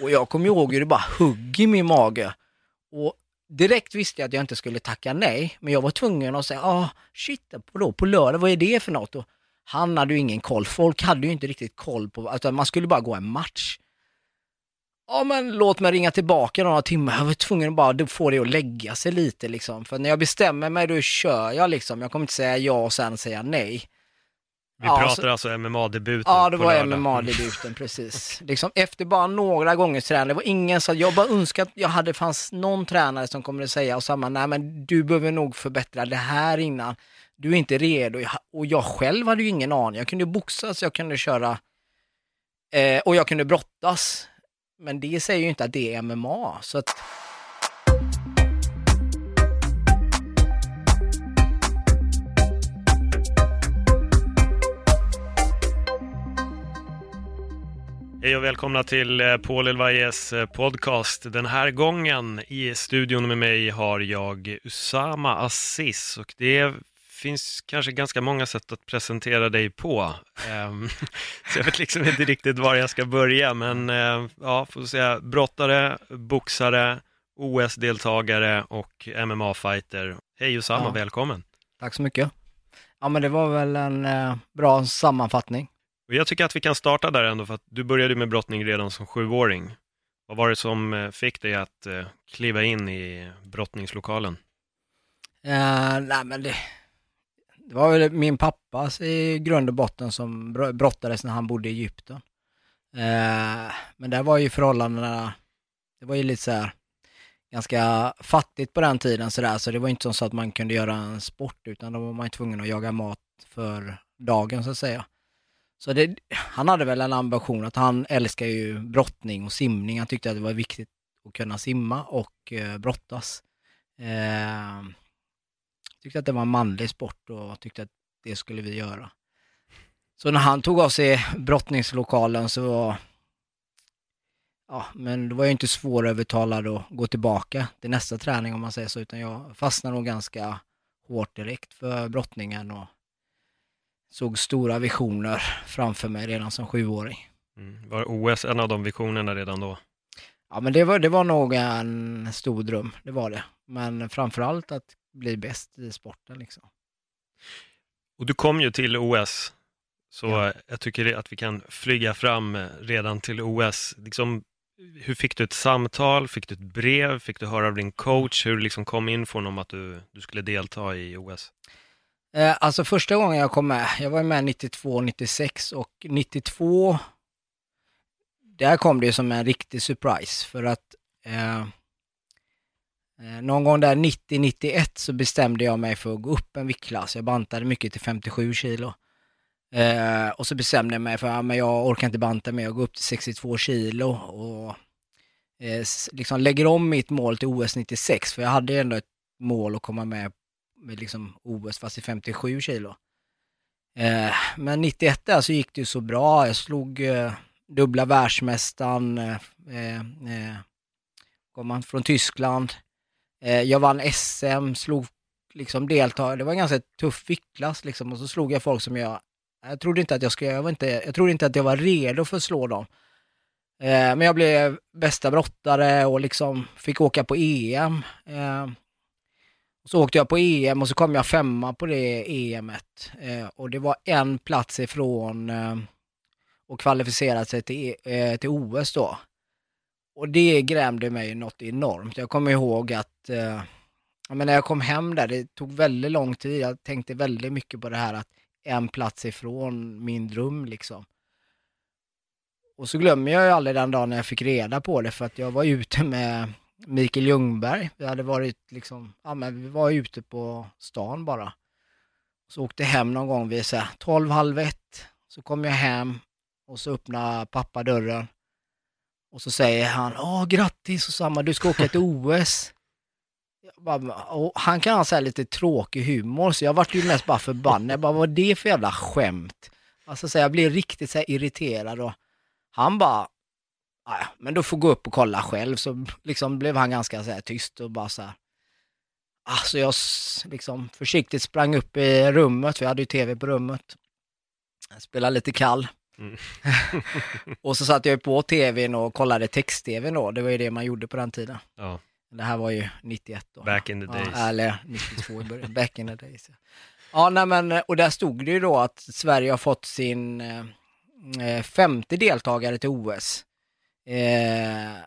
Och jag kommer ihåg hur det bara hugg i min mage. Och direkt visste jag att jag inte skulle tacka nej, men jag var tvungen att säga, ah shit, på, på lördag, vad är det för något? Och han hade ju ingen koll, folk hade ju inte riktigt koll på, alltså man skulle bara gå en match. Ja men låt mig ringa tillbaka några timmar, jag var tvungen att bara få det att lägga sig lite liksom. För när jag bestämmer mig då kör jag liksom, jag kommer inte säga ja och sen säga nej. Vi Ja, pratar så- alltså MMA-debuten Ja, det var. MMA-debuten, precis. Liksom efter bara några gångers träning, det var ingen så jag bara önskar att jag hade, fanns någon tränare som kommer att säga och samma, nej men du behöver nog förbättra det här innan. Du är inte redo. Och jag själv hade ju ingen aning. Jag kunde boxas, jag kunde köra eh, och jag kunde brottas. Men det säger ju inte att det är MMA. Så att, Hej och välkomna till eh, Paul Elvajes eh, podcast. Den här gången i studion med mig har jag Usama Aziz och det finns kanske ganska många sätt att presentera dig på. Ehm, Så jag vet liksom inte riktigt var jag ska börja, men eh, ja, får säga brottare, boxare, OS-deltagare och MMA-fighter. Hej Usama, Ja. välkommen! tack så mycket. Ja men det var väl en eh, bra sammanfattning. Och jag tycker att vi kan starta där ändå, för att du började med brottning redan som sjuåring. Vad var det som eh, fick dig att eh, kliva in i brottningslokalen? Uh, nej men det, det var väl min pappa i grund och botten som brottades när han bodde i Egypten. Eh, men där var ju förhållandena, det var ju lite så här ganska fattigt på den tiden sådär, så det var inte så att man kunde göra en sport, utan då var man ju tvungen att jaga mat för dagen så att säga. Så det, han hade väl en ambition att han älskar ju brottning och simning. Han tyckte att det var viktigt att kunna simma och eh, brottas. Eh, tyckte att det var en manlig sport och tyckte att det skulle vi göra. Så när han tog av sig brottningslokalen så var, ja, men det var ju inte svårövertalad att gå tillbaka till nästa träning om man säger så, utan jag fastnade nog ganska hårt direkt för brottningen och såg stora visioner framför mig redan som sjuåring. Mm. Var OS en av de visionerna redan då? Ja, men det var, det var nog en stor dröm, det var det. Men framförallt att bli bäst i sporten liksom. Och du kom ju till OS, så Ja. jag tycker att vi kan flyga fram redan till OS. Liksom, hur fick du ett samtal? Fick du ett brev? Fick du höra av din coach hur liksom kom infon om att du, du skulle delta i OS? Eh, alltså första gången jag kom med, jag var med 92, 96 och 92, där kom det som en riktig surprise för att eh, eh någon gång där 90-91 så bestämde jag mig för att gå upp en viktklass. Jag bantade mycket till 57 kilo. Eh, och så bestämde jag mig för att jag orkar inte banta mer, jag går upp till 62 kilo och eh, liksom lägger om mitt mål till OS 96 för jag hade ändå ett mål att komma med med liksom OS fast i 57 kilo. Eh, men 91 där så gick det ju så bra. Jag slog eh, dubbla världsmästaren, eh, eh, kom man från Tyskland. Eh, jag vann SM, slog liksom deltagare. Det var en ganska tuff viktklass liksom och så slog jag folk som jag, jag trodde inte att jag skulle, jag var inte, jag trodde inte att jag var redo för att slå dem. Eh, men jag blev bästa brottare och liksom fick åka på EM. Eh, så åkte jag på EM och så kom jag femma på det EMet. Eh, och det var en plats ifrån eh, och kvalificera sig till, e, eh, till OS då. Och det grämde mig något enormt. Jag kommer ihåg att eh, men när jag kom hem där, det tog väldigt lång tid. Jag tänkte väldigt mycket på det här att en plats ifrån min dröm liksom. Och så glömmer jag ju aldrig den dagen när jag fick reda på det för att jag var ute med Mikael Ljungberg. Vi hade varit liksom, ja men vi var ute på stan bara. Så åkte hem någon gång vid så här 12, halv ett. Så kom jag hem och så öppnar pappa dörren. Och så säger han, åh grattis Osama, du ska åka till OS. Bara, och han kan ha så lite tråkig humor, så jag vart ju mest bara förbannad. Jag bara, vad är det för jävla skämt? Alltså så jag blev riktigt så irriterad och han bara, "Ah, ja, men du får gå upp och kolla själv. Så liksom blev han ganska så här tyst och bara så här. Alltså jag liksom försiktigt sprang upp i rummet, för jag hade ju tv på rummet. Jag spelade lite kall. Mm. och så satte jag på tvn och kollade text-tvn då, det var ju det man gjorde på den tiden. Ja, Det här var ju 91 då. back in the days. Ja, eller 92 i början, back in the days. Ja, ja nej, men, och där stod det ju då att Sverige har fått sin eh, eh, femte deltagare till OS. Eh,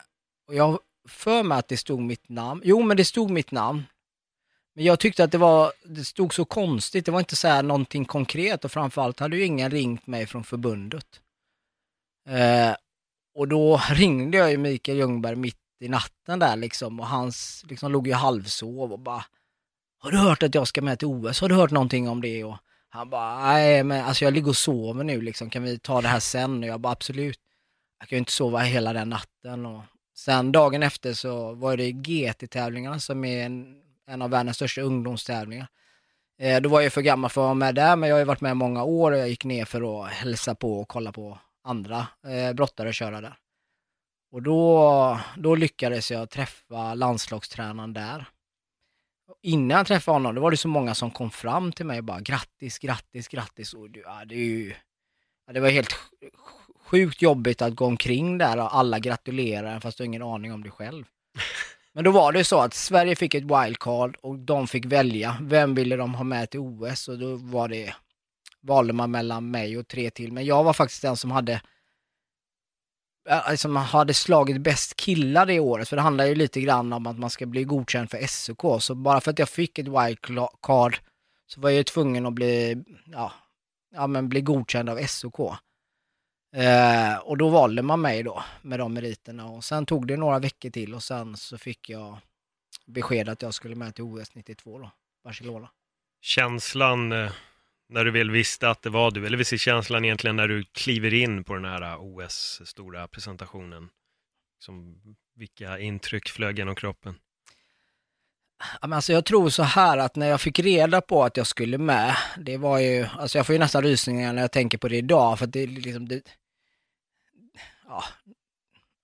och jag har för mig att det stod mitt namn. Jo, men det stod mitt namn. Men jag tyckte att det var, det stod så konstigt, det var inte så här någonting konkret och framförallt hade ju ingen ringt mig från förbundet. Eh, och då ringde jag ju Mikael Ljungberg mitt i natten där liksom och hans liksom låg ju halvsov och bara Har du hört att jag ska med till OS? Har du hört någonting om det? Och han bara, nej men alltså jag ligger och sover nu liksom, kan vi ta det här sen? Och jag bara absolut. Jag kan ju inte sova hela den natten och sen dagen efter så var det GT-tävlingarna som är en, en av världens största ungdomstävlingar. Eh, då var jag för gammal för att vara med där, men jag har ju varit med många år och jag gick ner för att hälsa på och kolla på andra eh, brottare köra där. Och då, då lyckades jag träffa landslagstränaren där. Och Innan jag träffade honom, då var det så många som kom fram till mig och bara grattis, grattis, grattis. Och du, ja, det, är ju, ja, det var helt sjukt jobbigt att gå omkring där och alla gratulerar fast du har ingen aning om det själv. Men då var det så att Sverige fick ett wildcard och de fick välja vem ville de ha med till OS och då var det, valde man mellan mig och tre till. Men jag var faktiskt den som hade som hade slagit bäst killar det året, för det handlar ju lite grann om att man ska bli godkänd för SOK, så bara för att jag fick ett wildcard så var jag ju tvungen att bli, ja, ja men bli godkänd av SOK. Eh, och då valde man mig då med de meriterna och sen tog det några veckor till och sen så fick jag besked att jag skulle med till OS 92 då, Barcelona. Känslan eh, när du väl visste att det var du, eller vi ser känslan egentligen när du kliver in på den här eh, OS-stora presentationen. Som, vilka intryck flög genom kroppen? Ja, men alltså jag tror så här att när jag fick reda på att jag skulle med, det var ju, alltså jag får ju nästan rysningar när jag tänker på det idag, för att det är liksom, det, ja,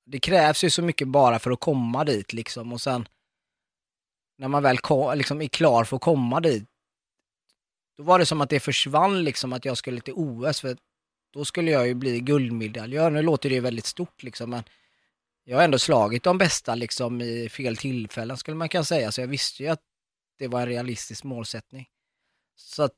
det krävs ju så mycket bara för att komma dit liksom och sen när man väl kom, liksom är klar för att komma dit, då var det som att det försvann liksom att jag skulle till OS, för då skulle jag ju bli guldmedaljör. Nu låter det ju väldigt stort liksom, men jag har ändå slagit de bästa liksom i fel tillfällen skulle man kunna säga, så jag visste ju att det var en realistisk målsättning. Så att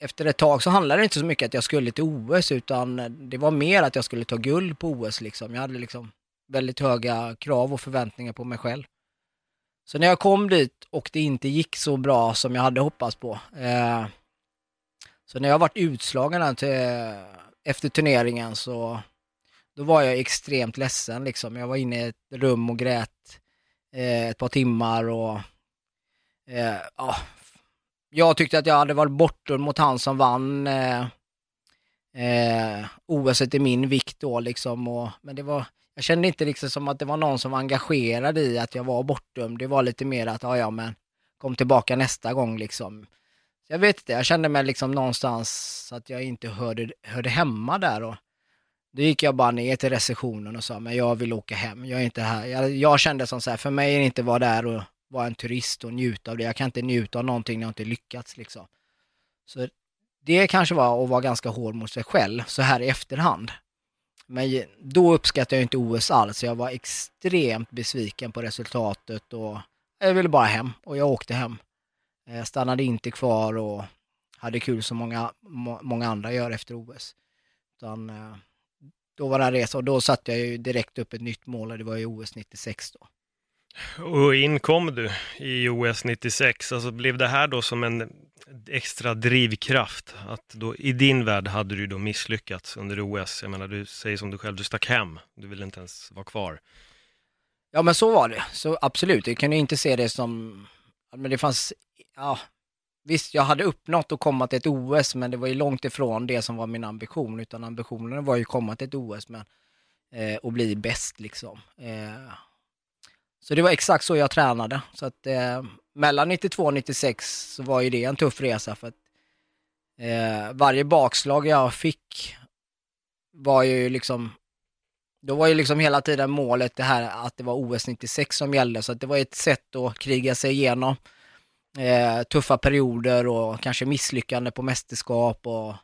efter ett tag så handlade det inte så mycket att jag skulle till OS, utan det var mer att jag skulle ta guld på OS liksom. Jag hade liksom väldigt höga krav och förväntningar på mig själv. Så när jag kom dit och det inte gick så bra som jag hade hoppats på, eh, så när jag varit utslagen till, efter turneringen så då var jag extremt ledsen liksom. Jag var inne i ett rum och grät eh, ett par timmar och eh, ja, jag tyckte att jag hade varit bortom mot han som vann eh, eh, OS i min vikt då liksom. Och, men det var, jag kände inte liksom som att det var någon som var engagerad i att jag var bortdömd. Det var lite mer att, ja ja men kom tillbaka nästa gång liksom. Så jag vet inte, jag kände mig liksom någonstans att jag inte hörde, hörde hemma där. Och, då gick jag bara ner till receptionen och sa, men jag vill åka hem, jag är inte här. Jag, jag kände som så här, för mig är det inte att vara där och vara en turist och njuta av det. Jag kan inte njuta av någonting när jag inte lyckats liksom. Så det kanske var att vara ganska hård mot sig själv så här i efterhand. Men då uppskattade jag inte OS alls. Jag var extremt besviken på resultatet och jag ville bara hem och jag åkte hem. Jag stannade inte kvar och hade kul som många, många andra gör efter OS. Utan, eh, då var det en resa och då satte jag ju direkt upp ett nytt mål och det var ju OS 96 då. Och in kom du i OS 96, alltså blev det här då som en extra drivkraft? Att då, I din värld hade du då misslyckats under OS, jag menar du säger som du själv, du stack hem, du ville inte ens vara kvar. Ja men så var det, så absolut, jag kunde inte se det som, men det fanns, ja, visst, jag hade uppnått att komma till ett OS, men det var ju långt ifrån det som var min ambition, utan ambitionen var ju att komma till ett OS men, eh, och bli bäst liksom. Eh, så det var exakt så jag tränade. Så att eh, mellan 92 och 96 så var ju det en tuff resa för att eh, varje bakslag jag fick var ju liksom då var ju liksom hela tiden målet det här att det var OS 96 som gällde, så att det var ett sätt att kriga sig igenom eh, tuffa perioder och kanske misslyckande på mästerskap och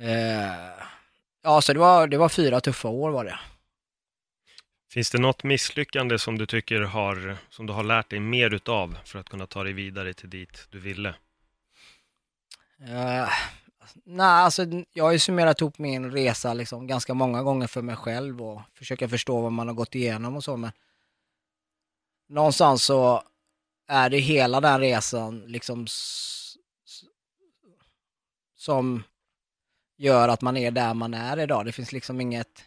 eh, ja, så det var, det var fyra tuffa år var det. Finns det något misslyckande som du tycker har, som du har lärt dig mer utav för att kunna ta dig vidare till dit du ville? Uh, nej, alltså jag har ju summerat ihop min resa liksom ganska många gånger för mig själv och försöka förstå vad man har gått igenom och så, men någonstans så är det hela den resan liksom som gör att man är där man är idag. Det finns liksom inget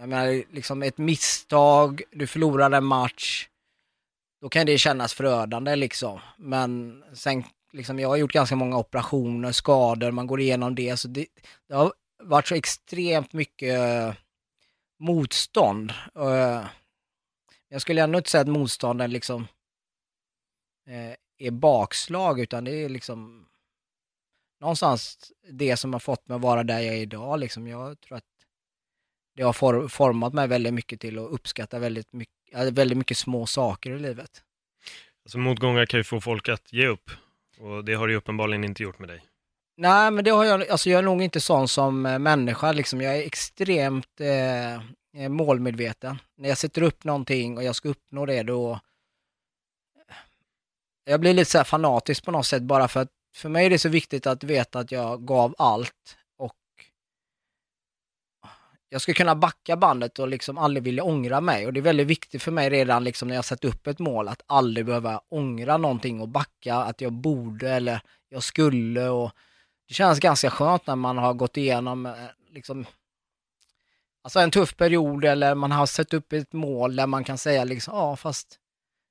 jag menar, liksom ett misstag, du förlorar en match, då kan det kännas förödande liksom. Men sen, liksom, jag har gjort ganska många operationer, skador, man går igenom det, så det, det har varit så extremt mycket uh, motstånd. Uh, jag skulle ändå inte säga att motstånden liksom uh, är bakslag, utan det är liksom någonstans det som har fått mig att vara där jag är idag. Liksom. Jag tror att det har format mig väldigt mycket till att uppskatta väldigt mycket, väldigt mycket små saker i livet. Alltså motgångar kan ju få folk att ge upp och det har du uppenbarligen inte gjort med dig. Nej, men det har jag, alltså jag är nog inte sån som eh, människa liksom. Jag är extremt eh, eh, målmedveten. När jag sätter upp någonting och jag ska uppnå det då... Jag blir lite så fanatisk på något sätt bara för att för mig är det så viktigt att veta att jag gav allt jag ska kunna backa bandet och liksom aldrig vilja ångra mig. Och det är väldigt viktigt för mig redan liksom när jag satt upp ett mål att aldrig behöva ångra någonting och backa, att jag borde eller jag skulle. Och det känns ganska skönt när man har gått igenom eh, liksom, alltså en tuff period eller man har satt upp ett mål där man kan säga liksom, ja fast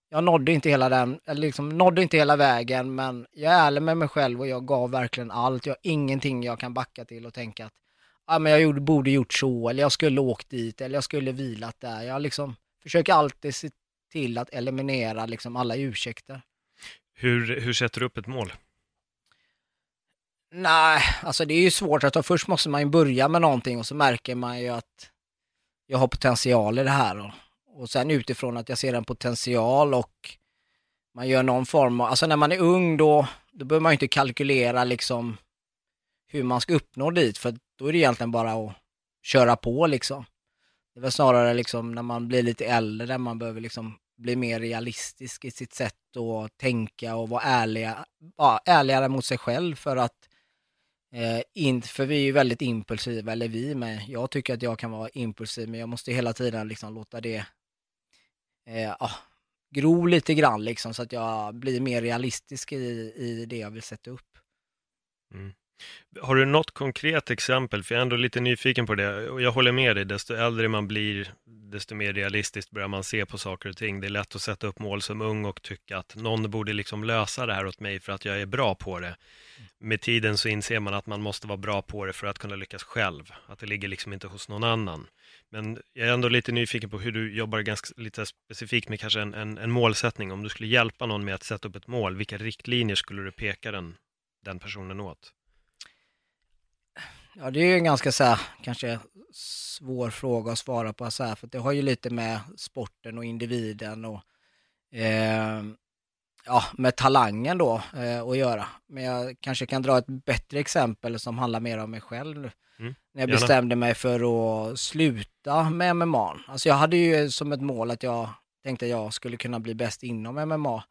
jag nådde inte hela den, eller liksom nådde inte hela vägen men jag är ärlig med mig själv och jag gav verkligen allt. Jag har ingenting jag kan backa till och tänka att ja, men jag gjorde, borde gjort så, eller jag skulle åkt dit, eller jag skulle vilat där. Jag liksom försöker alltid se till att eliminera liksom alla ursäkter. Hur, hur sätter du upp ett mål? Nej, alltså det är ju svårt att ta. Först måste man ju börja med någonting och så märker man ju att jag har potential i det här. Och, och sen utifrån att jag ser en potential och man gör någon form av, alltså när man är ung då, då behöver man ju inte kalkylera liksom hur man ska uppnå dit, för då är det egentligen bara att köra på liksom. Det är väl snarare liksom när man blir lite äldre, där man behöver liksom bli mer realistisk i sitt sätt att tänka och vara ärliga, ja, ärligare mot sig själv för att eh, in, för vi är ju väldigt impulsiva, eller vi med. Jag tycker att jag kan vara impulsiv, men jag måste hela tiden liksom låta det eh, ja, gro lite grann liksom så att jag blir mer realistisk i, i det jag vill sätta upp. Mm. Har du något konkret exempel? För jag är ändå lite nyfiken på det. Och jag håller med dig, desto äldre man blir, desto mer realistiskt börjar man se på saker och ting. Det är lätt att sätta upp mål som ung och tycka att någon borde liksom lösa det här åt mig för att jag är bra på det. Med tiden så inser man att man måste vara bra på det för att kunna lyckas själv. Att det ligger liksom inte hos någon annan. Men jag är ändå lite nyfiken på hur du jobbar ganska lite specifikt med kanske en, en, en målsättning. Om du skulle hjälpa någon med att sätta upp ett mål, vilka riktlinjer skulle du peka den, den personen åt? Ja, det är ju en ganska så här, kanske svår fråga att svara på så här, för det har ju lite med sporten och individen och eh, ja, med talangen då eh, att göra. Men jag kanske kan dra ett bättre exempel som handlar mer om mig själv. Mm, när jag bestämde mig för att sluta med MMA. Alltså jag hade ju som ett mål att jag tänkte att jag skulle kunna bli bäst inom MMA.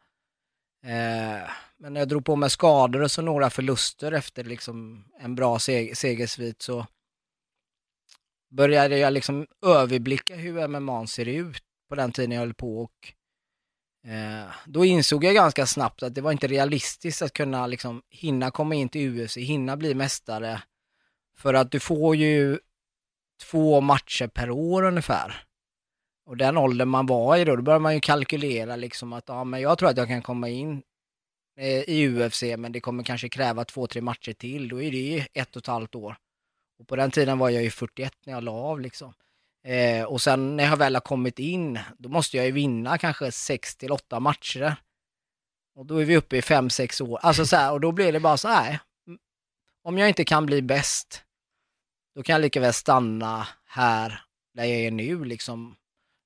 Eh, men när jag drog på mig skador och så några förluster efter liksom en bra seg segersvit så började jag liksom överblicka hur MMA ser ut på den tiden jag höll på och eh, då insåg jag ganska snabbt att det var inte realistiskt att kunna liksom hinna komma in till UFC, hinna bli mästare. För att du får ju två matcher per år ungefär. Och den åldern man var i då, då började man ju kalkylera liksom att ja, men jag tror att jag kan komma in eh, i UFC, men det kommer kanske kräva två, tre matcher till, då är det ju ett och ett halvt år. Och på den tiden var jag ju 41 när jag la av liksom. Eh, och sen när jag väl har kommit in, då måste jag ju vinna kanske 6 till 8 matcher. Och då är vi uppe i 5-6 år. Alltså så här, och då blir det bara så här. Om jag inte kan bli bäst, då kan jag lika väl stanna här där jag är nu liksom.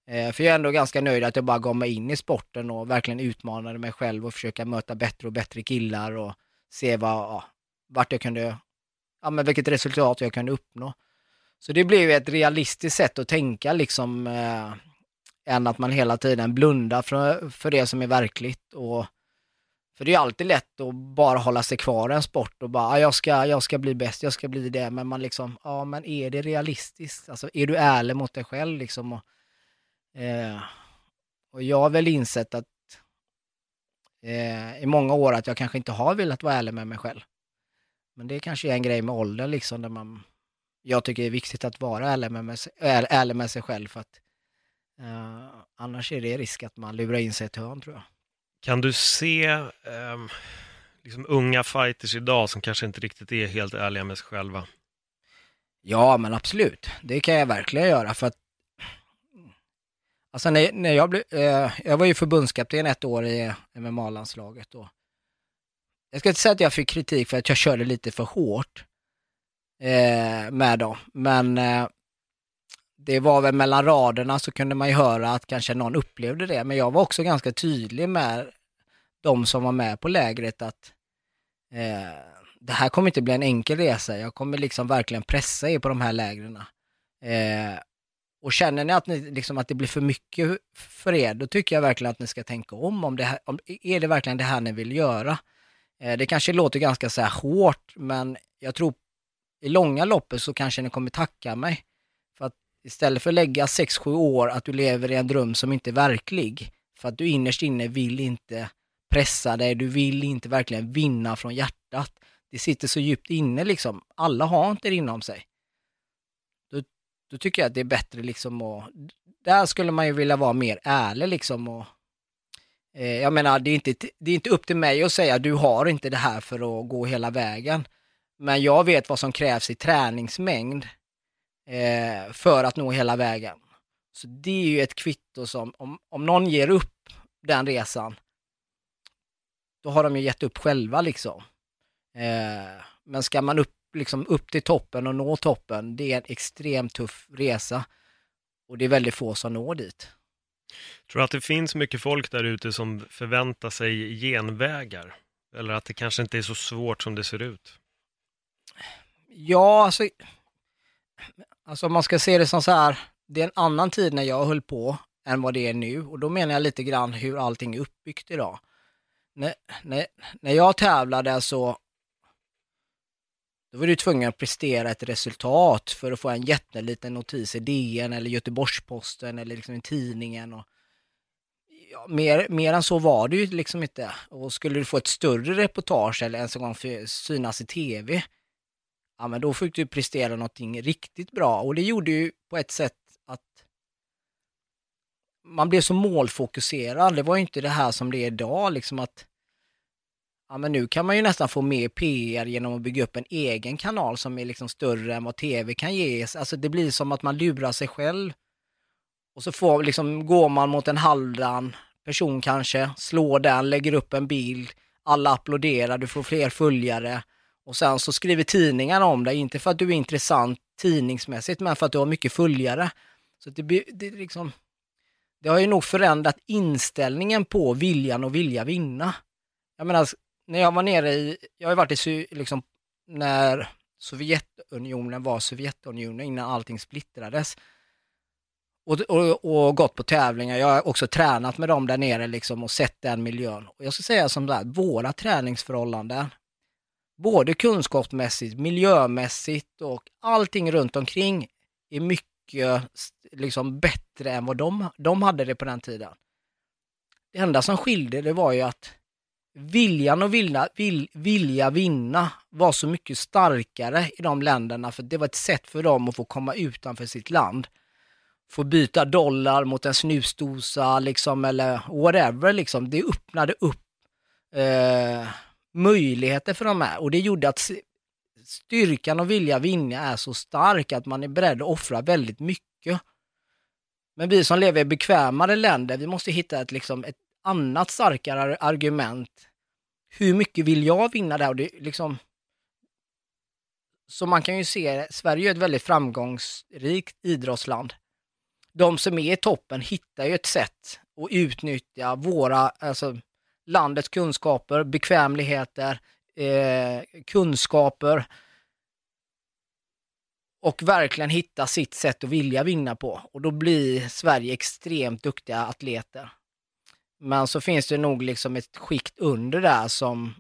Eh, för jag är ändå ganska nöjd att jag bara gav mig in i sporten och verkligen utmanade mig själv och försöka möta bättre och bättre killar och se vad, ja, vart jag kunde, ja men vilket resultat jag kunde uppnå. Så det blev ett realistiskt sätt att tänka liksom, eh, än att man hela tiden blundar för, för det som är verkligt. Och, för det är alltid lätt att bara hålla sig kvar i en sport och bara, ah, jag, ska, jag ska bli bäst, jag ska bli det, men man liksom, ja men är det realistiskt? Alltså är du ärlig mot dig själv liksom? Och, eh, och jag har väl insett att eh, i många år att jag kanske inte har velat vara ärlig med mig själv. Men det kanske är en grej med åldern liksom, där man jag tycker det är viktigt att vara ärlig med, med, sig, ärlig med sig själv för att uh, annars är det risk att man lurar in sig i ett hörn tror jag. Kan du se um, liksom unga fighters idag som kanske inte riktigt är helt ärliga med sig själva? Ja, men absolut. Det kan jag verkligen göra för att Alltså när, när jag blev, eh, jag var ju förbundskapten ett år i MMA-landslaget då. jag ska inte säga att jag fick kritik för att jag körde lite för hårt eh, med dem. Men eh, det var väl mellan raderna så kunde man ju höra att kanske någon upplevde det. Men jag var också ganska tydlig med de som var med på lägret att eh, det här kommer inte bli en enkel resa. Jag kommer liksom verkligen pressa er på de här lägren. Eh, och känner ni att, ni, liksom, att det blir för mycket för er, då tycker jag verkligen att ni ska tänka om. om, det här, om är det verkligen det här ni vill göra? Eh, det kanske låter ganska så här hårt, men jag tror i långa loppet så kanske ni kommer tacka mig. För att istället för att lägga 6-7 år att du lever i en dröm som inte är verklig, för att du innerst inne vill inte pressa dig, du vill inte verkligen vinna från hjärtat. Det sitter så djupt inne liksom. Alla har inte det inom sig. Då, tycker jag att det är bättre liksom att, där skulle man ju vilja vara mer ärlig liksom och eh, jag menar, det är, inte, det är inte upp till mig att säga du har inte det här för att gå hela vägen. Men jag vet vad som krävs i träningsmängd eh, för att nå hela vägen. Så det är ju ett kvitto som, om, om någon ger upp den resan, då har de ju gett upp själva liksom. Eh, men ska man upp, liksom, upp till toppen och nå toppen, det är en extremt tuff resa. Och det är väldigt få som når dit. Tror du att det finns mycket folk där ute som förväntar sig genvägar? Eller att det kanske inte är så svårt som det ser ut? Ja, alltså, alltså man ska se det som så här, det är en annan tid när jag höll på än vad det är nu och då menar jag lite grann hur allting är uppbyggt idag. När, när, när jag tävlade så då var du tvungen att prestera ett resultat för att få en jätteliten notis i DN eller Göteborgs-Posten eller liksom i tidningen. Och, ja, mer, mer än så var det ju liksom inte. Och skulle du få ett större reportage eller ens en gång synas i tv, ja men då fick du prestera någonting riktigt bra och det gjorde ju på ett sätt att man blev så målfokuserad. Det var ju inte det här som det är idag, liksom att ja men nu kan man ju nästan få mer PR genom att bygga upp en egen kanal som är liksom större än vad tv kan ge. Alltså det blir som att man lurar sig själv. Och så får, liksom, går man mot en halvdan person kanske, slår den, lägger upp en bild, alla applåderar, du får fler följare. Och sen så skriver tidningarna om dig, inte för att du är intressant tidningsmässigt, men för att du har mycket följare. Så det, det, liksom, det har ju nog förändrat inställningen på viljan och vilja vinna. Jag menar, när jag var nere i, jag har varit i, liksom, när Sovjetunionen var Sovjetunionen innan allting splittrades. Och, och, och, gått på tävlingar. Jag har också tränat med dem där nere liksom och sett den miljön. Och jag ska säga som det här, våra träningsförhållanden både kunskapsmässigt, miljömässigt och allting runt omkring är mycket liksom bättre än vad de, de hade det på den tiden. Det enda som skilde det var ju att viljan och vilja, vil, vilja vinna var så mycket starkare i de länderna för det var ett sätt för dem att få komma utanför sitt land. Få byta dollar mot en snusdosa liksom eller whatever liksom. Det öppnade upp eh, möjligheter för de här och det gjorde att styrkan och vilja vinna är så stark att man är beredd att offra väldigt mycket. Men vi som lever i bekvämare länder, vi måste hitta ett, liksom, ett annat starkare argument. Hur mycket vill jag vinna där? Och det, liksom, så man kan ju se, Sverige är ett väldigt framgångsrikt idrottsland. De som är i toppen hittar ju ett sätt att utnyttja våra, alltså landets kunskaper, bekvämligheter, eh, kunskaper och verkligen hitta sitt sätt att vilja vinna på. Och då blir Sverige extremt duktiga atleter. Men så finns det nog liksom ett skikt under där som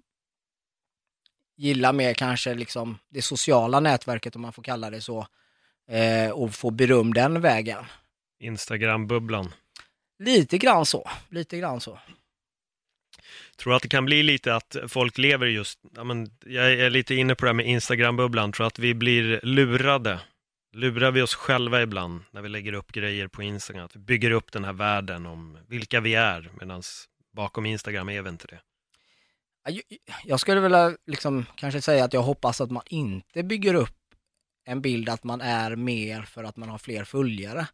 gillar mer kanske liksom det sociala nätverket om man får kalla det så eh, och få beröm den vägen. Instagram-bubblan. Lite grann så, lite grann så. Tror att det kan bli lite att folk lever just, ja, men jag är lite inne på det här med Instagram-bubblan, tror att vi blir lurade. Lurar vi oss själva ibland när vi lägger upp grejer på Instagram, att vi bygger upp den här världen om vilka vi är, medan bakom Instagram är vi inte det. Jag skulle vilja liksom kanske säga att jag hoppas att man inte bygger upp en bild att man är mer för att man har fler följare.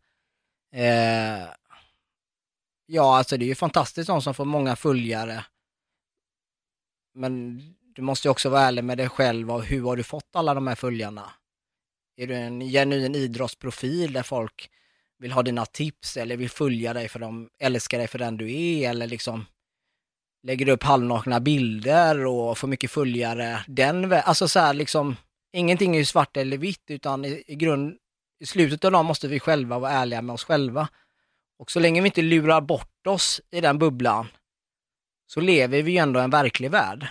Eh, ja, alltså det är ju fantastiskt de som får många följare men du måste ju också vara ärlig med dig själv och hur har du fått alla de här följarna? Är du en genuin idrottsprofil där folk vill ha dina tips eller vill följa dig för de älskar dig för den du är eller liksom lägger du upp halvnakna bilder och får mycket följare den Alltså så här liksom, ingenting är ju svart eller vitt utan i, i grund, i slutet av dagen måste vi själva vara ärliga med oss själva. Och så länge vi inte lurar bort oss i den bubblan så lever vi ju ändå en verklig värld.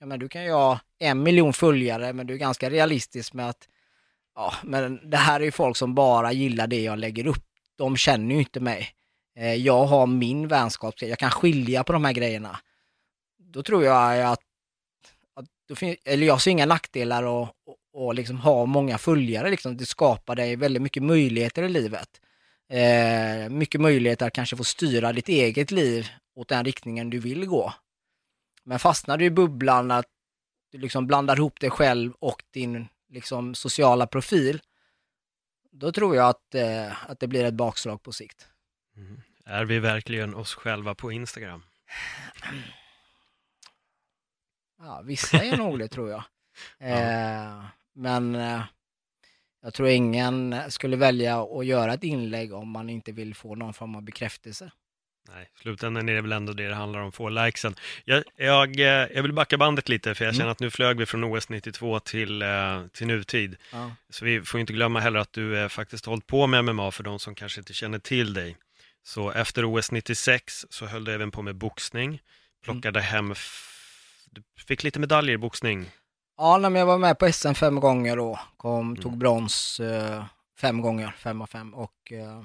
Ja, men du kan ju ha en miljon följare, men du är ganska realistisk med att ja, men det här är ju folk som bara gillar det jag lägger upp. De känner ju inte mig. Eh, jag har min vänskap, jag kan skilja på de här grejerna. Då tror jag att, att då finns, eller jag ser inga nackdelar och, och, och liksom ha många följare. Liksom. Det skapar dig väldigt mycket möjligheter i livet. Eh, mycket möjligheter att kanske få styra ditt eget liv åt den riktningen du vill gå. Men fastnar du i bubblan att du liksom blandar ihop dig själv och din liksom, sociala profil, då tror jag att, eh, att det blir ett bakslag på sikt. Mm. Är vi verkligen oss själva på Instagram? Ja, vissa är nog det tror jag. Eh, men eh, jag tror ingen skulle välja att göra ett inlägg om man inte vill få någon form av bekräftelse. Nej, slutändan är det väl ändå det det handlar om, få likesen. Jag, jag, eh, jag vill backa bandet lite, för jag känner mm. att nu flög vi från OS 92 till, eh, till nutid. Ja. Så vi får inte glömma heller att du faktiskt hållit på med MMA för de som kanske inte känner till dig. Så efter OS 96 så höll du även på med boxning, plockade mm. hem, du fick lite medaljer i boxning. Ja, men jag var med på SM fem gånger då, kom, tog mm. brons eh, fem gånger, fem av fem och eh,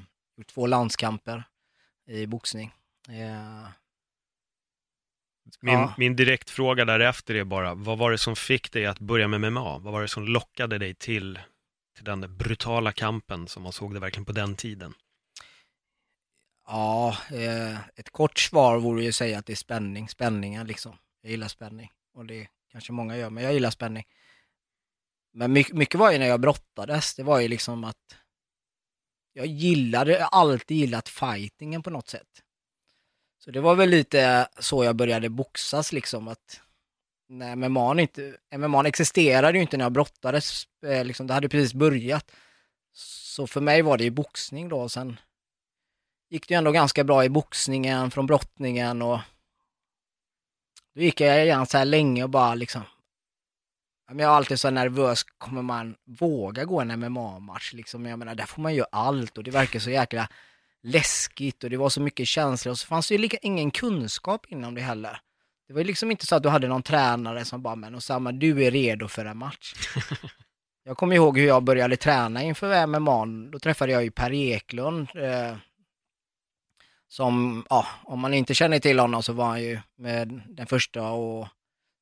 två landskamper i boxning. Eh, min, ja. min direktfråga därefter är bara, vad var det som fick dig att börja med MMA? Vad var det som lockade dig till, till den brutala kampen som man såg det verkligen på den tiden? Ja, eh, ett kort svar vore ju att säga att det är spänning, spänningen liksom. Jag gillar spänning och det kanske många gör, men jag gillar spänning. Men mycket, mycket var ju när jag brottades, det var ju liksom att jag gillade, har alltid gillat fightingen på något sätt. Så det var väl lite så jag började boxas liksom att när MMA inte, MMA existerade ju inte när jag brottades, eh, liksom, det hade precis börjat. Så för mig var det ju boxning då, sen gick det ju ändå ganska bra i boxningen från brottningen och då gick jag igen så här länge och bara liksom jag är alltid så nervös, kommer man våga gå en MMA-match liksom? Jag menar, där får man ju allt och det verkar så jäkla läskigt och det var så mycket känslor och så fanns det ju lika, ingen kunskap inom det heller. Det var liksom inte så att du hade någon tränare som bara, men Osama, du är redo för en match. jag kommer ihåg hur jag började träna inför MMA, då träffade jag ju Per Eklund, eh, som, ja, om man inte känner till honom så var han ju med den första och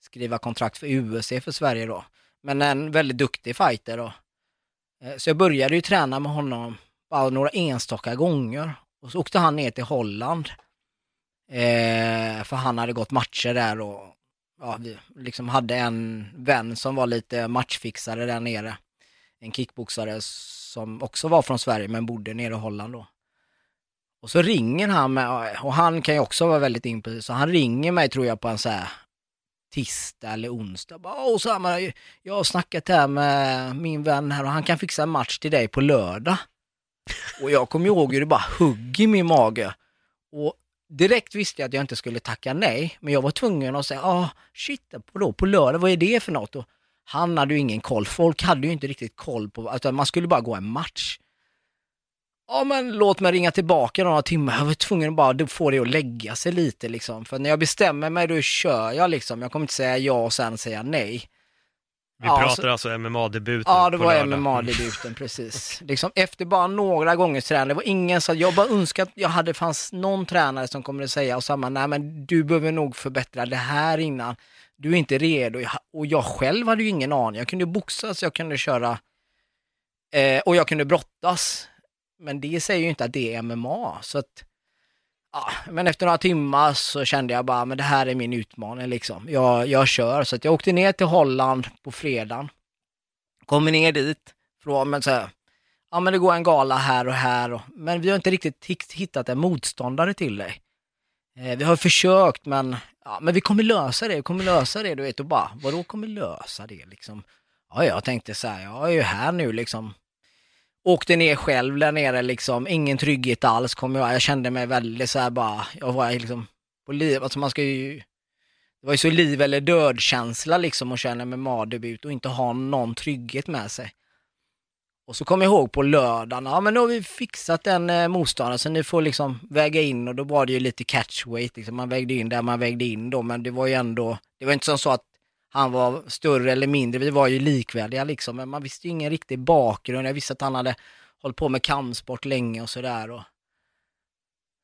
skriva kontrakt för UFC för Sverige då. Men en väldigt duktig fighter då. Eh, så jag började ju träna med honom bara några enstaka gånger. Och så åkte han ner till Holland Eh, för han hade gått matcher där och ja, vi liksom hade en vän som var lite matchfixare där nere. En kickboxare som också var från Sverige men bodde nere i Holland då. Och så ringer han med, och han kan ju också vara väldigt impulsiv, så han ringer mig tror jag på en så här tisdag eller onsdag. Bara, Åh Samma, jag har snackat här med min vän här och han kan fixa en match till dig på lördag. Och jag kommer ihåg hur det bara hugg i min mage. Och direkt visste jag att jag inte skulle tacka nej, men jag var tvungen att säga, ah shit, på, då, på lördag, vad är det för något? Och han hade ju ingen koll, folk hade ju inte riktigt koll på, utan man skulle bara gå en match. Ja men låt mig ringa tillbaka några timmar, jag var tvungen att bara få det att lägga sig lite liksom. För när jag bestämmer mig då kör jag liksom, jag kommer inte säga ja och sen säga nej. Vi Ja, pratar så- alltså MMA-debuten Ja, det var. MMA-debuten, precis. Liksom efter bara några gångers träning, det var ingen så jag bara önskar att jag hade, fanns någon tränare som kommer att säga och samma, nej men du behöver nog förbättra det här innan. Du är inte redo. Och jag själv hade ju ingen aning. Jag kunde boxas, jag kunde köra eh, och jag kunde brottas. Men det säger ju inte att det är MMA. Så att, ja, men efter några timmar så kände jag bara, men det här är min utmaning liksom. Jag, jag kör. Så att jag åkte ner till Holland på fredagen. Kommer ner dit, från, men så här, ja men det går en gala här och här, och, men vi har inte riktigt hittat en motståndare till dig. Eh, vi har försökt men, ja, men vi kommer lösa det, vi kommer lösa det, du vet, och bara, vadå kommer lösa det liksom? Ja, jag tänkte så här, jag är ju här nu liksom. Åkte ner själv där nere liksom, ingen trygghet alls kom jag, jag kände mig väldigt så här bara, jag var liksom på liv, alltså man ska ju, det var ju så liv eller död känsla liksom att känna med mardebut och inte ha någon trygghet med sig. Och så kom jag ihåg på lördagen, ja men nu har vi fixat en eh, motståndare så ni får liksom väga in och då var det ju lite catchweight, liksom. man vägde in där man vägde in då men det var ju ändå, det var inte som så att han var större eller mindre, vi var ju likvärdiga liksom, men man visste ju ingen riktig bakgrund. Jag visste att han hade hållit på med kampsport länge och sådär. Och...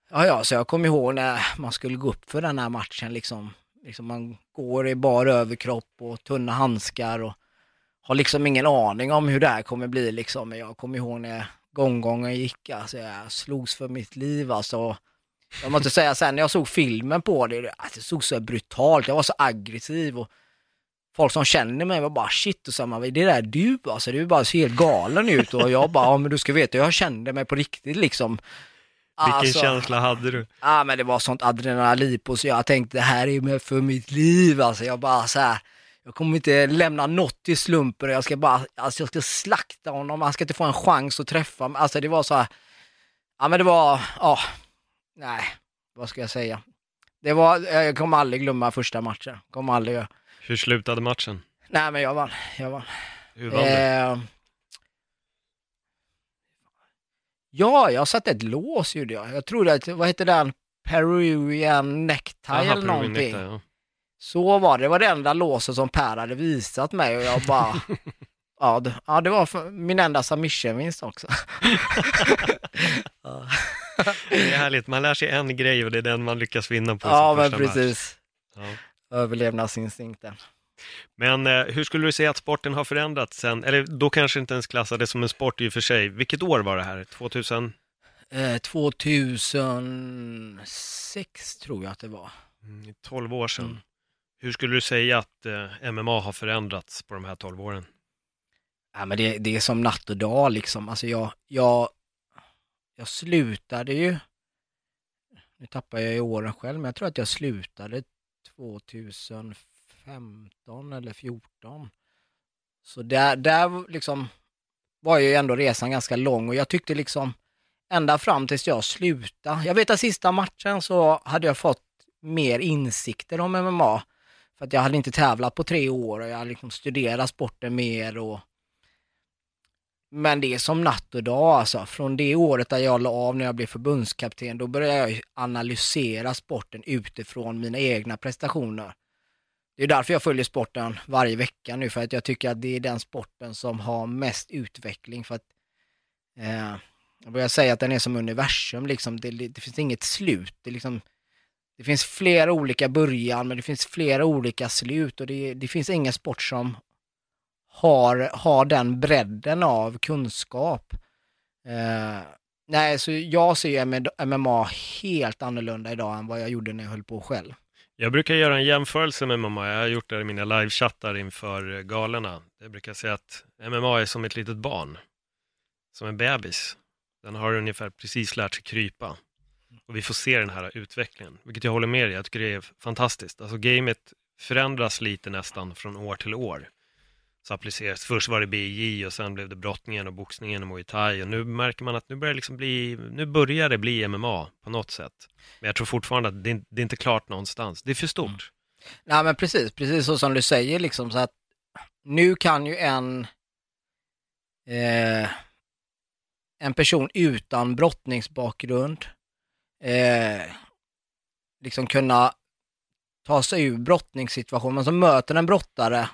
Ja, ja, så jag kommer ihåg när man skulle gå upp för den här matchen liksom. liksom man går i bar överkropp och tunna handskar och har liksom ingen aning om hur det här kommer bli liksom. Men jag kommer ihåg när gånggången gick, alltså jag slogs för mitt liv alltså. Jag måste säga sen när jag såg filmen på det, alltså, det såg så brutalt, jag var så aggressiv och folk som känner mig var bara shit och samma, det där är du alltså, du bara ser helt galen ut och jag bara, ja men du ska veta, jag kände mig på riktigt liksom. Vilken Alltså, känsla hade du? Ja men det var sånt adrenalin på så jag tänkte det här är med för mitt liv alltså. Jag bara så här. Jag kommer inte lämna något till slumpen. Jag ska bara, alltså jag ska slakta honom. Han ska inte få en chans att träffa mig. Alltså det var så här. Ja men det var, ja. Nej, vad ska jag säga? Det var, jag kommer aldrig glömma första matchen. Kommer aldrig göra. Hur slutade matchen? Nej men jag vann, jag vann. Hur vann du? Eh, ja, jag satte ett lås gjorde jag. Jag trodde att, vad hette den? Peruvian necktie Jaha, eller Peruvian någonting. necktie, ja. Så var det, det var det enda låset som Per hade visat mig och jag bara, ja, det, ja, det var min enda submission-vinst också. ja, Det är härligt, man lär sig en grej och det är den man lyckas vinna på ja men precis. Ja. Överlevnadsinstinkten. Men eh, hur skulle du säga att sporten har förändrats sen, eller då kanske inte ens klassades som en sport i och för sig. Vilket år var det här? 2000? Eh, 2006 tror jag att det var. Mm, 12 år sedan. Mm. Hur skulle du säga att eh, MMA har förändrats på de här 12 åren? Ja, men det, det är som natt och dag liksom. Alltså jag, jag, jag slutade ju, nu tappar jag i åren själv, men jag tror att jag slutade 2015 eller 14. Så där, där liksom var ju ändå resan ganska lång och jag tyckte liksom ända fram tills jag slutade. Jag vet att sista matchen så hade jag fått mer insikter om MMA. För att jag hade inte tävlat på tre år och jag hade liksom studerat sporten mer och men det är som natt och dag alltså. Från det året där jag la av när jag blev förbundskapten, då började jag analysera sporten utifrån mina egna prestationer. Det är därför jag följer sporten varje vecka nu, för att jag tycker att det är den sporten som har mest utveckling. För att eh, Jag börjar säga att den är som universum, liksom. det, det finns inget slut. Det, liksom, det finns flera olika början, men det finns flera olika slut och det, det finns ingen sport som har, har den bredden av kunskap. Eh, nej, så jag ser ju MMA helt annorlunda idag än vad jag gjorde när jag höll på själv. Jag brukar göra en jämförelse med MMA, jag har gjort det i mina livechattar inför galerna. Jag brukar säga att MMA är som ett litet barn, som en bebis. Den har ungefär precis lärt sig krypa. Och vi får se den här utvecklingen, vilket jag håller med dig Jag tycker det är fantastiskt. Alltså gamet förändras lite nästan från år till år. Så appliceras. Först var det BJ och sen blev det brottningen och boxningen och muay thai. Och nu märker man att nu börjar, det liksom bli, nu börjar det bli MMA på något sätt. Men jag tror fortfarande att det, det är inte klart någonstans. Det är för stort. Mm. Nej men precis, precis så som du säger liksom så att nu kan ju en eh, en person utan brottningsbakgrund eh, liksom kunna ta sig ur brottningssituationen, som möter en brottare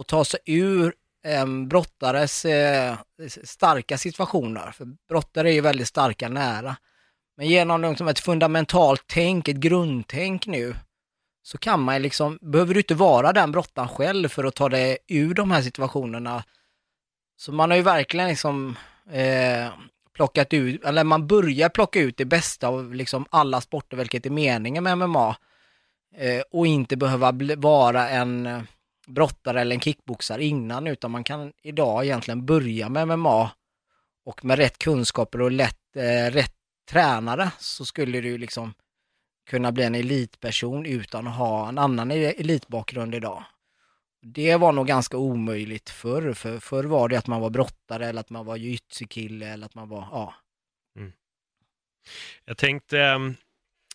och ta sig ur en brottares eh, starka situationer. För brottare är ju väldigt starka nära. Men genom liksom ett fundamentalt tänk, ett grundtänk nu, så kan man liksom, behöver du inte vara den brottaren själv för att ta dig ur de här situationerna. Så man har ju verkligen liksom eh, plockat ut, eller man börjar plocka ut det bästa av liksom alla sporter, vilket är meningen med MMA. Eh, och inte behöva vara en eh, brottare eller en kickboxare innan, utan man kan idag egentligen börja med MMA och med rätt kunskaper och lätt, eh, rätt tränare så skulle du liksom kunna bli en elitperson utan att ha en annan e-, elitbakgrund idag. Det var nog ganska omöjligt förr, för förr var det att man var brottare eller att man var jujutsu-kille eller att man var, ja. Mm. Jag tänkte, ehm,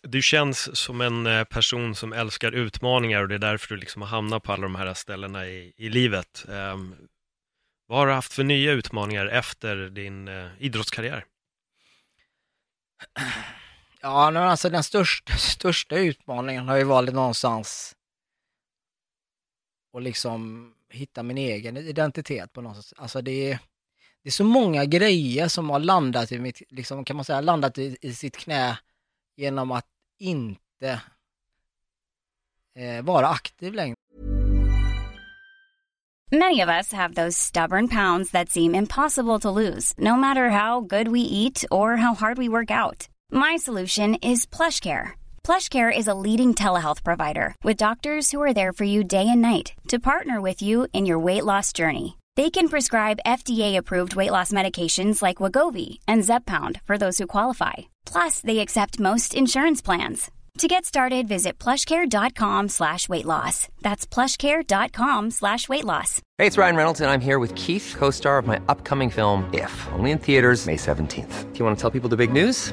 du känns som en eh, person som älskar utmaningar och det är därför du liksom har hamnat på alla de här ställena i, i livet. Um, vad har du haft för nya utmaningar efter din uh, idrottskarriär? Ja, alltså den största, största utmaningen har ju varit någonstans att liksom hitta min egen identitet på något sätt. Alltså det är, det är så många grejer som har landat i mitt, liksom kan man säga, landat i, i sitt knä genom att inte eh, vara aktiv längre. Many of us have those stubborn pounds that seem impossible to lose, no matter how good we eat or how hard we work out. My solution is PlushCare. PlushCare is a leading telehealth provider with doctors who are there for you day and night to partner with you in your weight loss journey. They can prescribe FDA-approved weight loss medications like Wagovi and Zeppound for those who qualify. Plus, they accept most insurance plans. To get started, visit plushcare.com slash weight loss. That's plushcare.com slash weight loss. Hey, it's Ryan Reynolds, and I'm here with Keith, co-star of my upcoming film, If, only in theaters May 17th. Do you want to tell people the big news?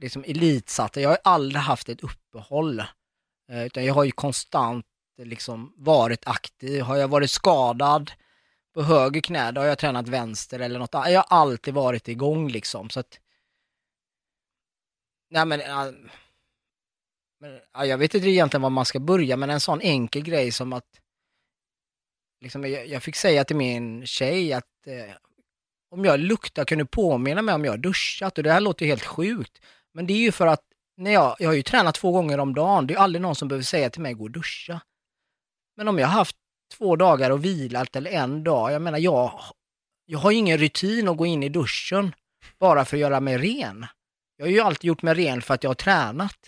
liksom elitsatta. Jag har aldrig haft ett uppehåll. Eh, utan jag har ju konstant liksom varit aktiv. Har jag varit skadad på höger knä, då har jag tränat vänster eller något annat. Jag har alltid varit igång liksom. Så att, nej men, men ja, jag vet inte egentligen var man ska börja, men en sån enkel grej som att liksom, jag, jag fick säga till min tjej att eh, om jag luktar, kan du påminna mig om jag har duschat och det här låter ju helt sjukt. Men det är ju för att när jag, jag har ju tränat två gånger om dagen, det är ju aldrig någon som behöver säga till mig gå och duscha. Men om jag har haft två dagar och vilat eller en dag, jag menar jag, jag har ju ingen rutin att gå in i duschen bara för att göra mig ren. Jag har ju alltid gjort mig ren för att jag har tränat.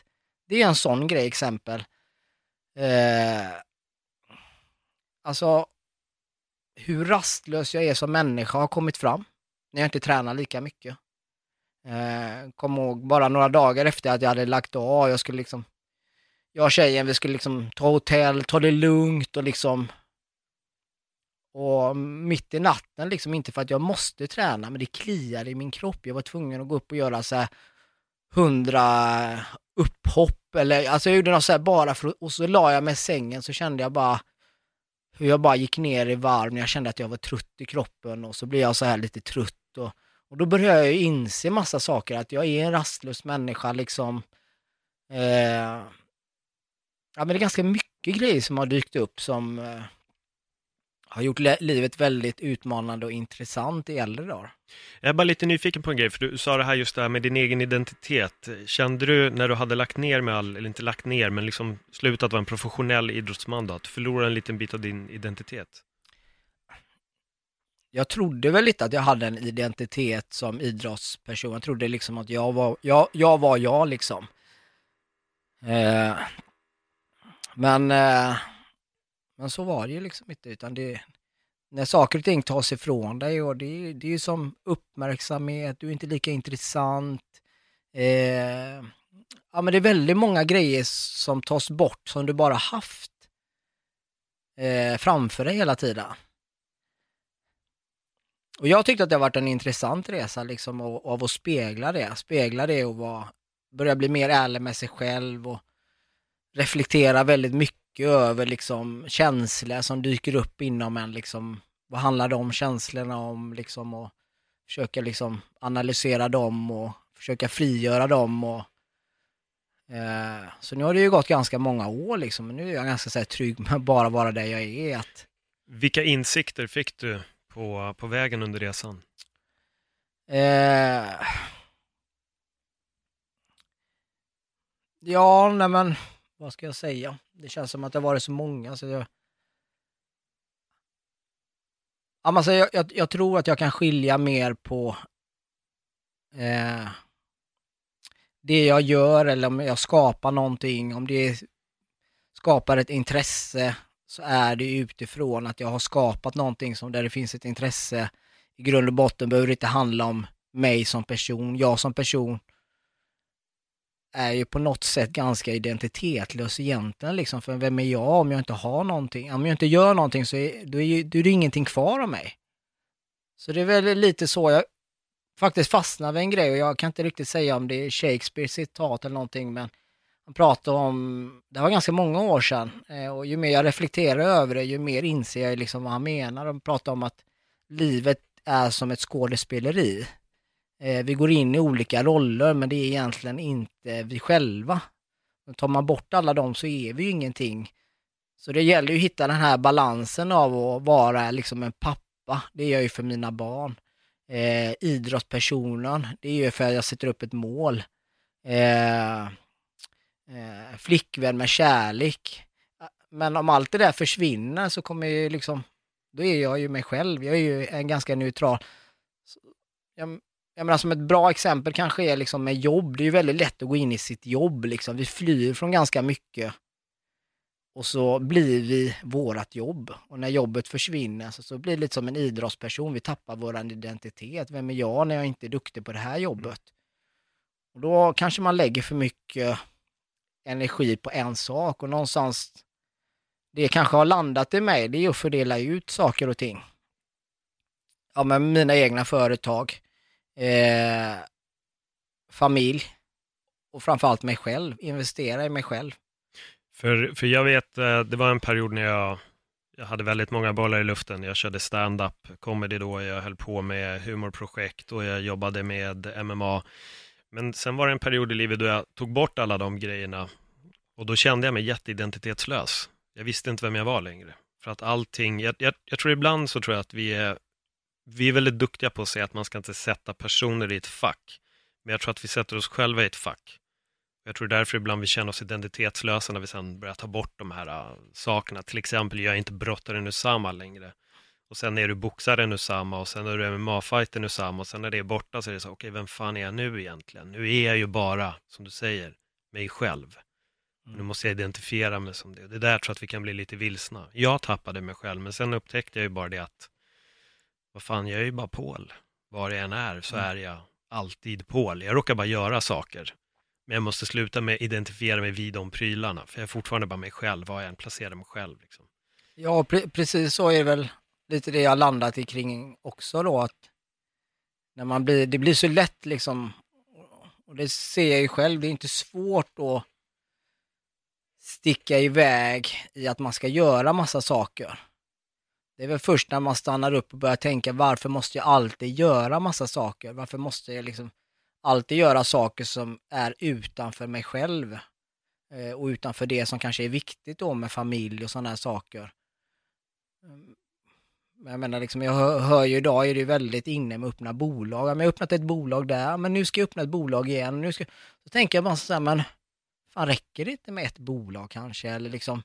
Det är en sån grej exempel. Eh, alltså, hur rastlös jag är som människa har kommit fram när jag inte tränar lika mycket. Eh, kom ihåg bara några dagar efter att jag hade lagt av, jag skulle liksom, jag och tjejen, vi skulle liksom ta hotell, ta det lugnt och liksom, och mitt i natten liksom, inte för att jag måste träna, men det kliade i min kropp. Jag var tvungen att gå upp och göra så här hundra upphopp eller, alltså jag gjorde något så här bara för och så la jag mig i sängen så kände jag bara hur jag bara gick ner i varv när jag kände att jag var trött i kroppen och så blev jag så här lite trött och, och då började jag ju inse massa saker, att jag är en rastlös människa liksom. Eh, ja men det är ganska mycket grejer som har dykt upp som eh, har gjort livet väldigt utmanande och intressant i äldre dagar. Jag är bara lite nyfiken på en grej, för du sa det här just det här med din egen identitet. Kände du när du hade lagt ner med all, eller inte lagt ner, men liksom slutat vara en professionell idrottsman då, att du förlorade en liten bit av din identitet? Jag trodde väl lite att jag hade en identitet som idrottsperson. Jag trodde liksom att jag var jag, jag, var jag liksom. Eh, men eh, men så var det ju liksom inte, utan det, när saker och ting tas ifrån dig och det, det är ju som uppmärksamhet, du är inte lika intressant. Eh, ja men det är väldigt många grejer som tas bort som du bara haft eh, framför dig hela tiden. Och jag tyckte att det har varit en intressant resa liksom av, av att spegla det, spegla det och vara, börja bli mer ärlig med sig själv och reflektera väldigt mycket över liksom känslor som dyker upp inom en liksom, vad handlar de känslorna om liksom? Och försöka liksom analysera dem och försöka frigöra dem och eh, så nu har det ju gått ganska många år liksom, men nu är jag ganska så här, trygg med att bara vara där jag är. Att... Vilka insikter fick du på, på vägen under resan? Eh... Ja, nej men vad ska jag säga? Det känns som att det har varit så många så jag... Ja, alltså, jag, jag, jag tror att jag kan skilja mer på eh, det jag gör eller om jag skapar någonting, om det skapar ett intresse så är det utifrån att jag har skapat någonting som där det finns ett intresse. I grund och botten behöver det inte handla om mig som person, jag som person är ju på något sätt ganska identitetslös egentligen liksom, för vem är jag om jag inte har någonting? Om jag inte gör någonting så är, då är, ju, då är det ingenting kvar av mig. Så det är väl lite så jag faktiskt fastnar vid en grej och jag kan inte riktigt säga om det är Shakespeares citat eller någonting, men han pratade om, det var ganska många år sedan, eh, och ju mer jag reflekterar över det, ju mer inser jag liksom vad han menar. Han pratade om att livet är som ett skådespeleri. Eh, vi går in i olika roller men det är egentligen inte vi själva. Tar man bort alla dem så är vi ju ingenting. Så det gäller ju att hitta den här balansen av att vara liksom en pappa, det är jag ju för mina barn. Eh, idrottspersonen, det är ju för att jag sätter upp ett mål. Eh, eh, flickvän med kärlek. Eh, men om allt det där försvinner så kommer ju liksom, då är jag ju mig själv, jag är ju en ganska neutral. Jag, jag menar som ett bra exempel kanske är liksom med jobb, det är ju väldigt lätt att gå in i sitt jobb liksom. Vi flyr från ganska mycket och så blir vi vårat jobb. Och när jobbet försvinner så, så blir det lite som en idrottsperson, vi tappar vår identitet. Vem är jag när jag inte är duktig på det här jobbet? Och då kanske man lägger för mycket energi på en sak och någonstans det kanske har landat i mig, det är att fördela ut saker och ting. Ja, men mina egna företag eh, familj och framförallt mig själv, investera i mig själv. För, för jag vet, eh, det var en period när jag, jag hade väldigt många bollar i luften. Jag körde stand-up, comedy då, jag höll på med humorprojekt och jag jobbade med MMA. Men sen var det en period i livet då jag tog bort alla de grejerna och då kände jag mig jätteidentitetslös. Jag visste inte vem jag var längre. För att allting, jag, jag, jag tror ibland så tror jag att vi är vi är väldigt duktiga på att säga att man ska inte sätta personer i ett fack. Men jag tror att vi sätter oss själva i ett fack. Jag tror därför ibland vi känner oss identitetslösa när vi sen börjar ta bort de här uh, sakerna. Till exempel, jag är inte brottaren Usama längre. Och sen är du boxaren Usama och sen är du MMA-fightern Usama och sen när det är borta så är det så, okej, okay, vem fan är jag nu egentligen? Nu är jag ju bara, som du säger, mig själv. Nu mm. måste jag identifiera mig som det. Det där tror jag att vi kan bli lite vilsna. Jag tappade mig själv, men sen upptäckte jag ju bara det att vad fan, jag är ju bara Paul. Var jag än är så mm. är jag alltid Paul. Jag råkar bara göra saker. Men jag måste sluta med att identifiera mig vid de prylarna, för jag är fortfarande bara mig själv, var jag än placerar mig själv. Liksom. Ja, pre precis så är det väl lite det jag landat i kring också då, att när man blir, det blir så lätt liksom, och det ser jag ju själv, det är inte svårt att sticka iväg i att man ska göra massa saker. Det är väl först när man stannar upp och börjar tänka varför måste jag alltid göra massa saker? Varför måste jag liksom alltid göra saker som är utanför mig själv? Eh, och utanför det som kanske är viktigt då med familj och sådana här saker. Men jag menar, liksom, jag hör, hör ju idag är det väldigt inne med att öppna bolag. Men jag har öppnat ett bolag där, men nu ska jag öppna ett bolag igen. Nu ska... Så tänker jag bara så här, men fan räcker det inte med ett bolag kanske? Eller liksom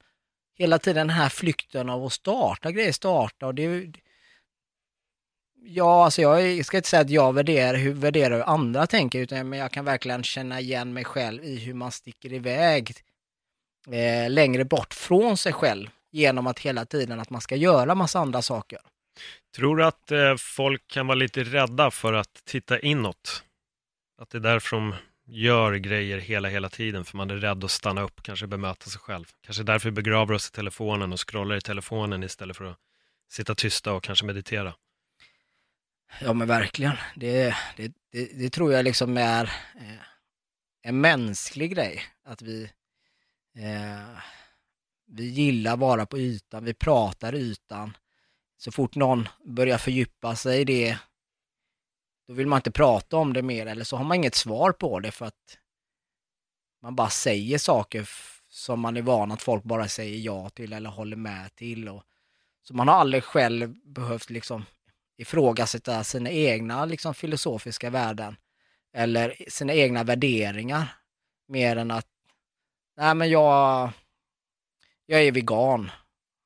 hela tiden den här flykten av att starta grejer, starta och det Ja, alltså jag ska inte säga att jag värderar hur, värderar hur andra tänker, utan men jag kan verkligen känna igen mig själv i hur man sticker iväg eh, längre bort från sig själv genom att hela tiden att man ska göra massa andra saker. Tror du att eh, folk kan vara lite rädda för att titta inåt? Att det är därför de gör grejer hela, hela tiden, för man är rädd att stanna upp, kanske bemöta sig själv. Kanske därför vi begraver oss i telefonen och scrollar i telefonen istället för att sitta tysta och kanske meditera. Ja men verkligen. Det, det, det, det tror jag liksom är eh, en mänsklig grej. Att vi, eh, vi gillar vara på ytan, vi pratar ytan. Så fort någon börjar fördjupa sig i det, då vill man inte prata om det mer eller så har man inget svar på det för att man bara säger saker som man är van att folk bara säger ja till eller håller med till. Och, så man har aldrig själv behövt liksom ifrågasätta sina egna liksom, filosofiska värden eller sina egna värderingar mer än att nej men jag, jag är vegan.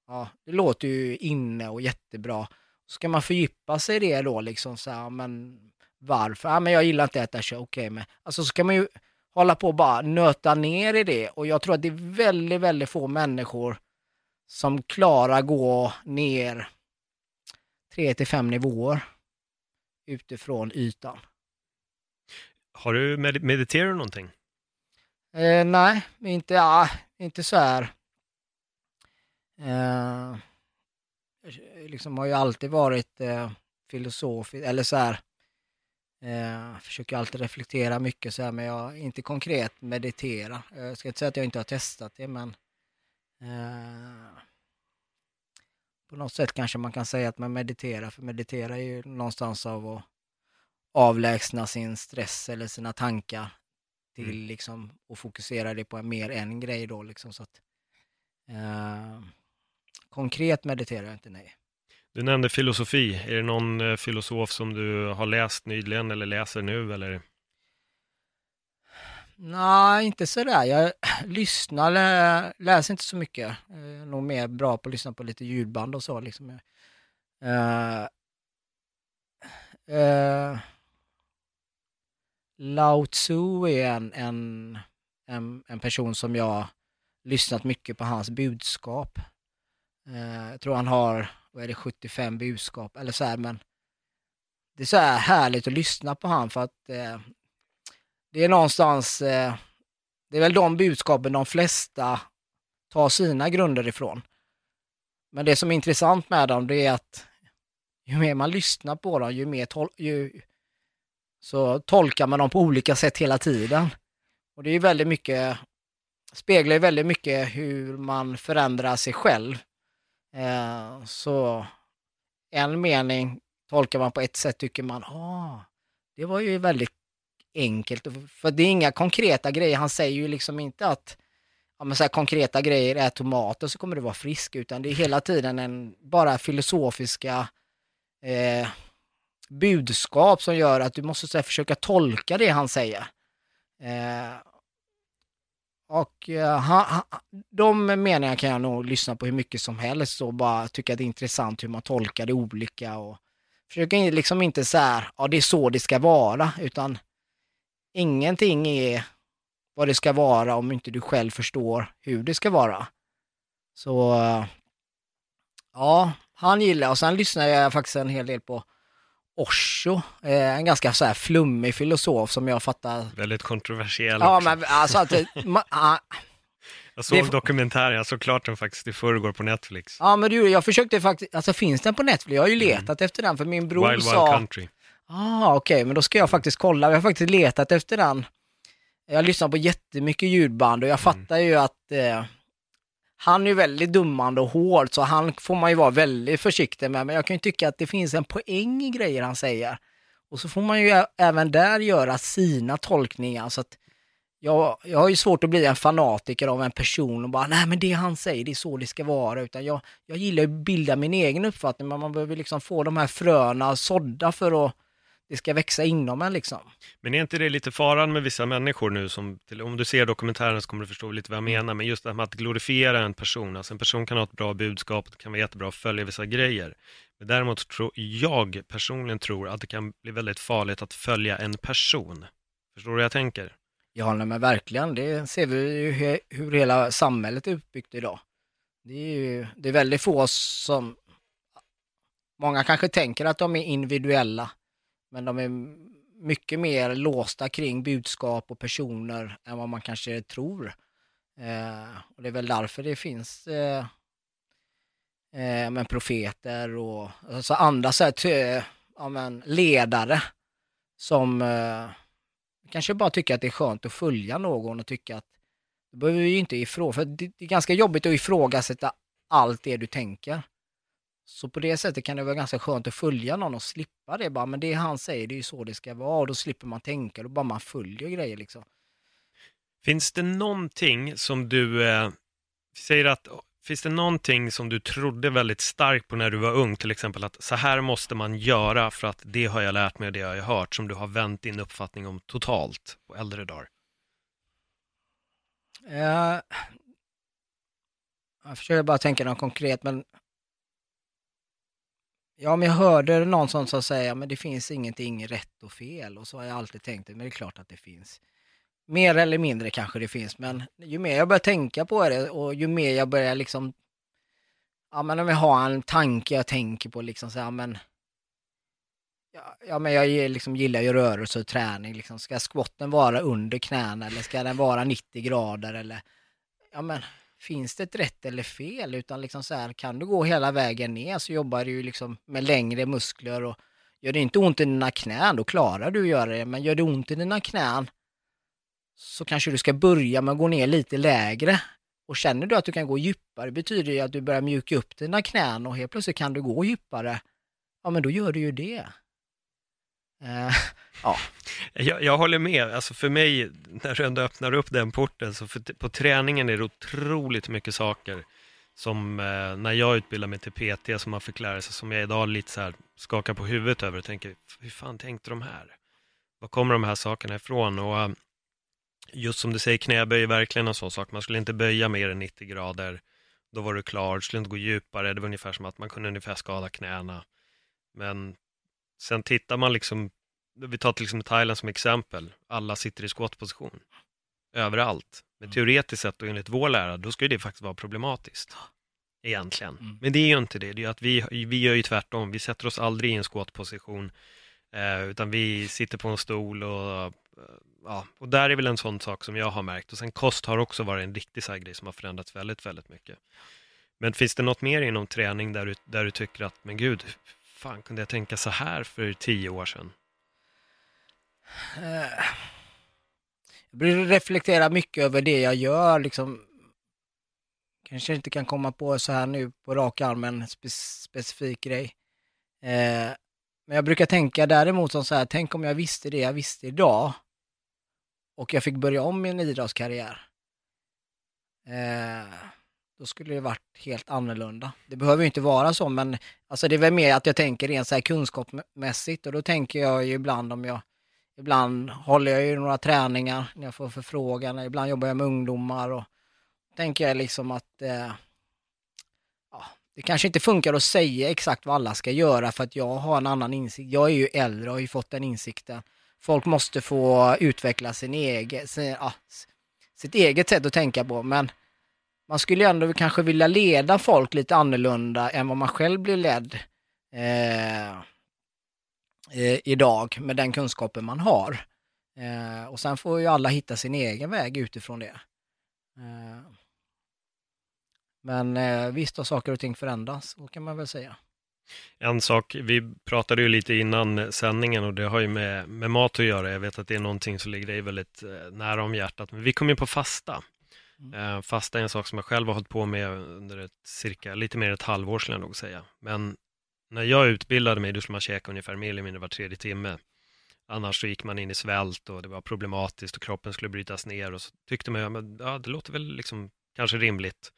Ja, det låter ju inne och jättebra. Ska man fördjupa sig i det då liksom så här, men varför? Ja, men jag gillar inte att äta kött, okej okay, men alltså så ska man ju hålla på och bara nöta ner i det och jag tror att det är väldigt, väldigt få människor som klarar gå ner tre till fem nivåer utifrån ytan. Har du med mediterat någonting? Eh, nej, inte, ja, inte så här. Eh, liksom har ju alltid varit eh, filosofisk, eller så här. Eh, försöker alltid reflektera mycket så här, men jag inte konkret meditera. Jag ska inte säga att jag inte har testat det, men eh, på något sätt kanske man kan säga att man mediterar, för meditera är ju någonstans av att avlägsna sin stress eller sina tankar till mm. liksom och fokusera det på mer en grej då liksom så att eh, konkret mediterar jag inte, nej. Du nämnde filosofi. Är det någon eh, filosof som du har läst nyligen eller läser nu eller? Nej, inte sådär. Jag lyssnar, läser inte så mycket. Jag är nog mer bra på att lyssna på lite ljudband och så. Liksom. Uh, uh, Lao Tzu är en, en, en, en, person som jag lyssnat mycket på hans budskap. Eh, jag tror han har, vad är det, 75 budskap eller så här, men det är så här härligt att lyssna på han för att eh, det är någonstans, eh, det är väl de budskapen de flesta tar sina grunder ifrån. Men det som är intressant med dem, det är att ju mer man lyssnar på dem, ju mer tol ju, så tolkar man dem på olika sätt hela tiden. Och det är väldigt mycket, speglar ju väldigt mycket hur man förändrar sig själv. Eh, så en mening tolkar man på ett sätt, tycker man, ah, det var ju väldigt enkelt. För det är inga konkreta grejer. Han säger ju liksom inte att ja, men så här, konkreta grejer är tomater så kommer du vara frisk, utan det är hela tiden en bara filosofiska eh, budskap som gör att du måste så här, försöka tolka det han säger. Eh, och uh, ha, de meningarna kan jag nog lyssna på hur mycket som helst och bara tycka att det är intressant hur man tolkar det olika och försöka liksom inte så här, ja det är så det ska vara, utan ingenting är vad det ska vara om inte du själv förstår hur det ska vara. Så eh, ja, han gillar och sen lyssnar jag faktiskt en hel del på Osho, eh, en ganska så här flummig filosof som jag fattar. Väldigt kontroversiell Ja, men alltså att... ma, ah, jag såg det... dokumentären, jag såg klart den faktiskt i förrgår på Netflix. Ja, men du, jag försökte faktiskt, alltså finns den på Netflix? Jag har ju mm. letat mm. efter den för min bror Wild, sa... Wild Country. Ah, okej, okay, men då ska jag faktiskt kolla. Jag har faktiskt letat efter den. Jag lyssnar på jättemycket ljudband och jag mm. fattar ju att eh, han är ju väldigt dummande och hård, så han får man ju vara väldigt försiktig med. Men jag kan ju tycka att det finns en poäng i grejer han säger. Och så får man ju även där göra sina tolkningar. Så att jag, jag har ju svårt att bli en fanatiker av en person och bara, nej men det han säger, det är så det ska vara. Utan jag, jag gillar att bilda min egen uppfattning, men man behöver liksom få de här fröna sådda för att det ska växa inom en liksom. Men är inte det lite faran med vissa människor nu som, om du ser dokumentären så kommer du förstå lite vad jag menar, men just det här med att glorifiera en person, alltså en person kan ha ett bra budskap, det kan vara jättebra att följa vissa grejer. Men däremot tror jag personligen tror att det kan bli väldigt farligt att följa en person. Förstår du vad jag tänker? Ja, men verkligen. Det ser vi ju hur, hur hela samhället är uppbyggt idag. Det är ju det är väldigt få som... Många kanske tänker att de är individuella, men de är mycket mer låsta kring budskap och personer än vad man kanske tror. Eh, och det är väl därför det finns eh, eh, men profeter och alltså andra så här, ja, men ledare som eh, kanske bara tycker att det är skönt att följa någon och tycka att då behöver ju inte ifrån, för det är ganska jobbigt att ifrågasätta allt det du tänker. Så på det sättet kan det vara ganska skönt att följa någon och slippa det bara, men det han säger, det är ju så det ska vara och då slipper man tänka, då bara man följer grejer liksom. Finns det någonting som du eh, säger att Finns det någonting som du trodde väldigt starkt på när du var ung, till exempel att så här måste man göra för att det har jag lärt mig och det har jag hört, som du har vänt din uppfattning om totalt på äldre dagar? Uh, jag försöker bara tänka något konkret, men Ja, men jag hörde någon som sa säga, men det finns ingenting rätt och fel och så har jag alltid tänkt, men det är klart att det finns. Mer eller mindre kanske det finns, men ju mer jag börjar tänka på det och ju mer jag börjar liksom, ja men om jag har en tanke jag tänker på liksom så här, men Ja, ja, men jag liksom gillar ju rörelse och träning. Liksom. Ska squatten vara under knäna eller ska den vara 90 grader? Eller, ja, men, finns det ett rätt eller fel? Utan liksom så här, kan du gå hela vägen ner så jobbar du ju liksom med längre muskler och gör det inte ont i dina knän, då klarar du att göra det. Men gör det ont i dina knän så kanske du ska börja med att gå ner lite lägre. Och känner du att du kan gå djupare betyder det att du börjar mjuka upp dina knän och helt plötsligt kan du gå djupare. Ja, men då gör du ju det. Uh, ja. Jag, jag, håller med, alltså för mig, när du ändå öppnar upp den porten, så för, på träningen är det otroligt mycket saker som eh, när jag utbildar mig till PT som man fick lära sig, som jag idag lite så här skakar på huvudet över och tänker, hur fan tänkte de här? Var kommer de här sakerna ifrån? Och eh, just som du säger, knäböj är verkligen en sån sak. Man skulle inte böja mer än 90 grader. Då var du klar, du skulle inte gå djupare. Det var ungefär som att man kunde ungefär skada knäna. Men sen tittar man liksom, vi tar till exempel Thailand som exempel. Alla sitter i squatposition. Överallt. Men mm. teoretiskt sett och enligt vår lära, då ska det faktiskt vara problematiskt. Egentligen. Mm. Men det är ju inte det. Det är att vi, vi gör ju tvärtom. Vi sätter oss aldrig i en squatposition. Eh, utan vi sitter på en stol och eh, ja, och där är väl en sån sak som jag har märkt. Och sen kost har också varit en riktig så grej som har förändrats väldigt, väldigt mycket. Men finns det något mer inom träning där du, där du tycker att, men gud, fan kunde jag tänka så här för tio år sedan? Eh, jag jag reflektera mycket över det jag gör, liksom. Kanske inte kan komma på så här nu på rak arm en spe specifik grej. Eh, men jag brukar tänka däremot som så här, tänk om jag visste det jag visste idag och jag fick börja om min idrottskarriär. Eh, då skulle det varit helt annorlunda. Det behöver ju inte vara så, men alltså det är väl mer att jag tänker rent så här kunskapsmässigt och då tänker jag ju ibland om jag Ibland håller jag ju några träningar när jag får förfrågan, ibland jobbar jag med ungdomar och tänker jag liksom att eh, ja, det kanske inte funkar att säga exakt vad alla ska göra för att jag har en annan insikt. Jag är ju äldre och har ju fått den insikten folk måste få utveckla sin egen, sin, ja, sitt eget sätt att tänka på. Men man skulle ju ändå kanske vilja leda folk lite annorlunda än vad man själv blir ledd eh, eh, idag med den kunskapen man har. Eh, och sen får ju alla hitta sin egen väg utifrån det. Eh, men eh, visst har saker och ting förändrats, så kan man väl säga. En sak, vi pratade ju lite innan sändningen och det har ju med, med mat att göra. Jag vet att det är någonting som ligger dig väldigt eh, nära om hjärtat. Men vi kom ju på fasta. Mm. Eh, Fasta är en sak som jag själv har hållit på med under ett cirka, lite mer än ett halvår skulle jag nog säga. Men när jag utbildade mig, då skulle man käka ungefär mer eller mindre var tredje timme. Annars så gick man in i svält och det var problematiskt och kroppen skulle brytas ner och så tyckte man, ja, men, ja det låter väl liksom kanske rimligt.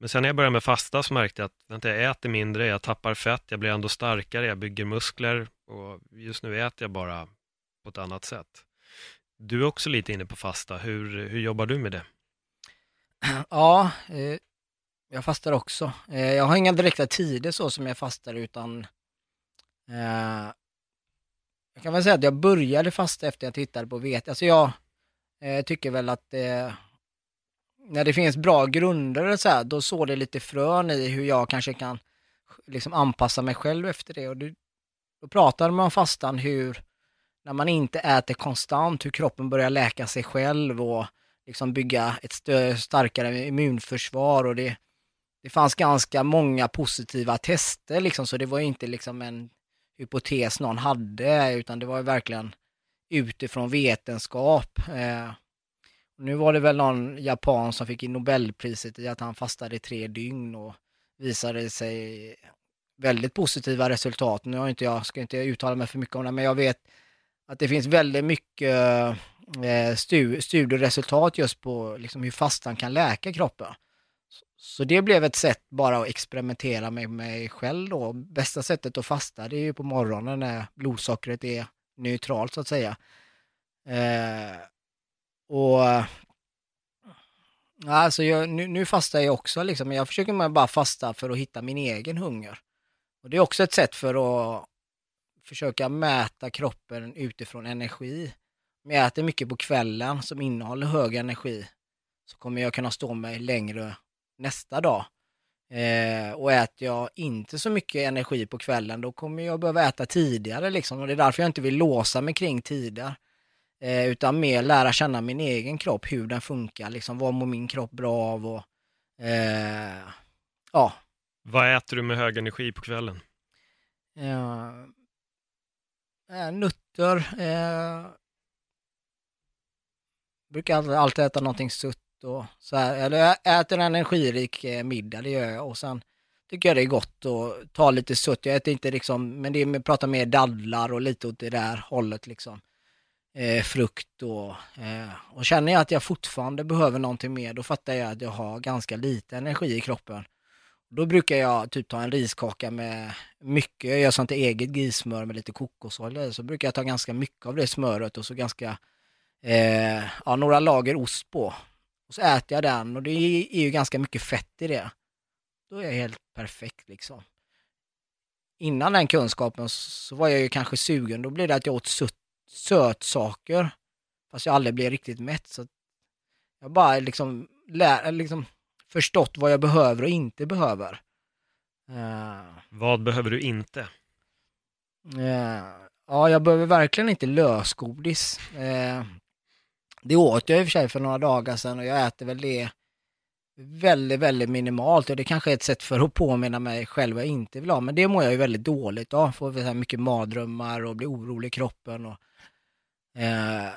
Men sen när jag började med fasta så märkte jag att vänta, jag äter mindre, jag tappar fett, jag blir ändå starkare, jag bygger muskler och just nu äter jag bara på ett annat sätt. Du är också lite inne på fasta, hur, hur jobbar du med det? Ja, eh, jag fastar också. Eh, jag har inga direkta tider så som jag fastar utan eh, jag kan väl säga att jag började fasta efter jag tittade på vete. Alltså jag eh, tycker väl att eh, när det finns bra grunder så här, då såg det lite frön i hur jag kanske kan liksom anpassa mig själv efter det. Och det, då pratade man om fastan hur, när man inte äter konstant, hur kroppen börjar läka sig själv och liksom bygga ett stö, starkare immunförsvar och det, det fanns ganska många positiva tester liksom, så det var inte liksom en hypotes någon hade, utan det var verkligen utifrån vetenskap. Eh, nu var det väl någon japan som fick Nobelpriset i att han fastade i tre dygn och visade sig väldigt positiva resultat. Nu har inte jag, ska inte uttala mig för mycket om det, men jag vet att det finns väldigt mycket eh, Eh, studieresultat just på liksom hur fastan kan läka kroppen. Så det blev ett sätt bara att experimentera med mig själv då. Bästa sättet att fasta det är ju på morgonen när blodsockret är neutralt så att säga. Eh, och alltså jag, nu, nu fastar jag också liksom, men jag försöker bara fasta för att hitta min egen hunger. Och det är också ett sätt för att försöka mäta kroppen utifrån energi. Om jag äter mycket på kvällen som innehåller hög energi så kommer jag kunna stå mig längre nästa dag. Eh, och äter jag inte så mycket energi på kvällen då kommer jag behöva äta tidigare liksom. Och det är därför jag inte vill låsa mig kring tider. Eh, utan mer lära känna min egen kropp, hur den funkar, liksom vad mår min kropp bra av och eh, ja. Vad äter du med hög energi på kvällen? Eh, nötter, eh, brukar alltid äta någonting sött och så här, eller jag äter en energirik eh, middag, det gör jag och sen tycker jag det är gott att ta lite sött. Jag äter inte liksom, men det är, pratar mer dadlar och lite åt det där hållet liksom. Eh, frukt och, eh, och känner jag att jag fortfarande behöver någonting mer, då fattar jag att jag har ganska lite energi i kroppen. Då brukar jag typ ta en riskaka med mycket, jag gör sånt eget grissmör med lite kokosolja så brukar jag ta ganska mycket av det smöret och så ganska, eh, ja, några lager ost på. Och så äter jag den och det är ju ganska mycket fett i det. Då är jag helt perfekt liksom. Innan den kunskapen så var jag ju kanske sugen, då blev det att jag åt sött, sötsaker. Fast jag aldrig blev riktigt mätt. Så jag bara liksom, lär, liksom förstått vad jag behöver och inte behöver. Uh, vad behöver du inte? Uh, ja, jag behöver verkligen inte lösgodis. Uh, det åt jag i och för sig för några dagar sedan och jag äter väl det väldigt, väldigt minimalt och det kanske är ett sätt för att påminna mig själv vad jag inte vill ha. Men det mår jag ju väldigt dåligt av. Får så mycket mardrömmar och blir orolig i kroppen. Och, eh,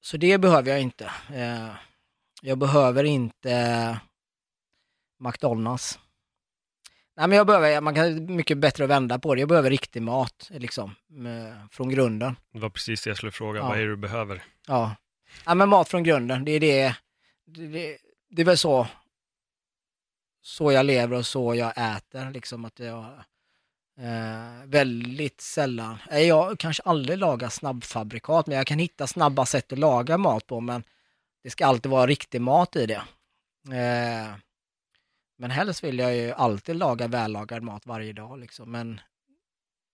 så det behöver jag inte. Eh, jag behöver inte McDonalds. Nej men jag behöver, man kan mycket bättre vända på det. Jag behöver riktig mat liksom, med, från grunden. Det var precis det jag skulle fråga, ja. vad är det du behöver? Ja, Ja men mat från grunden, det är det, det, det är väl så, så jag lever och så jag äter liksom att jag eh, väldigt sällan, jag kanske aldrig lagar snabbfabrikat men jag kan hitta snabba sätt att laga mat på men det ska alltid vara riktig mat i det. Eh, men helst vill jag ju alltid laga vällagad mat varje dag liksom men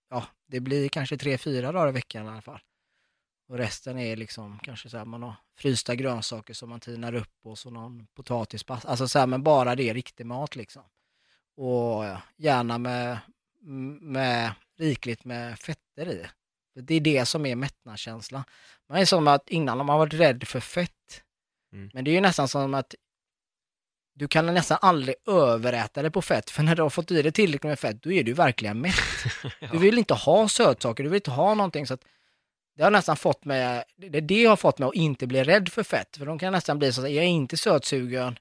ja, det blir kanske tre, fyra dagar i veckan i alla fall. Och resten är liksom kanske så här, man har frysta grönsaker som man tinar upp och så någon potatispasta. Alltså så här, men bara det är riktig mat liksom. Och gärna med, med rikligt med fetter i. Det är det som är mättnadskänslan. Man är som att innan har man varit rädd för fett. Mm. Men det är ju nästan som att du kan nästan aldrig överäta dig på fett, för när du har fått i dig tillräckligt med fett, då är du verkligen mätt. ja. Du vill inte ha sötsaker, du vill inte ha någonting så att det har nästan fått mig, det, det har fått mig att inte bli rädd för fett. För de kan nästan bli så att jag är inte sötsugen,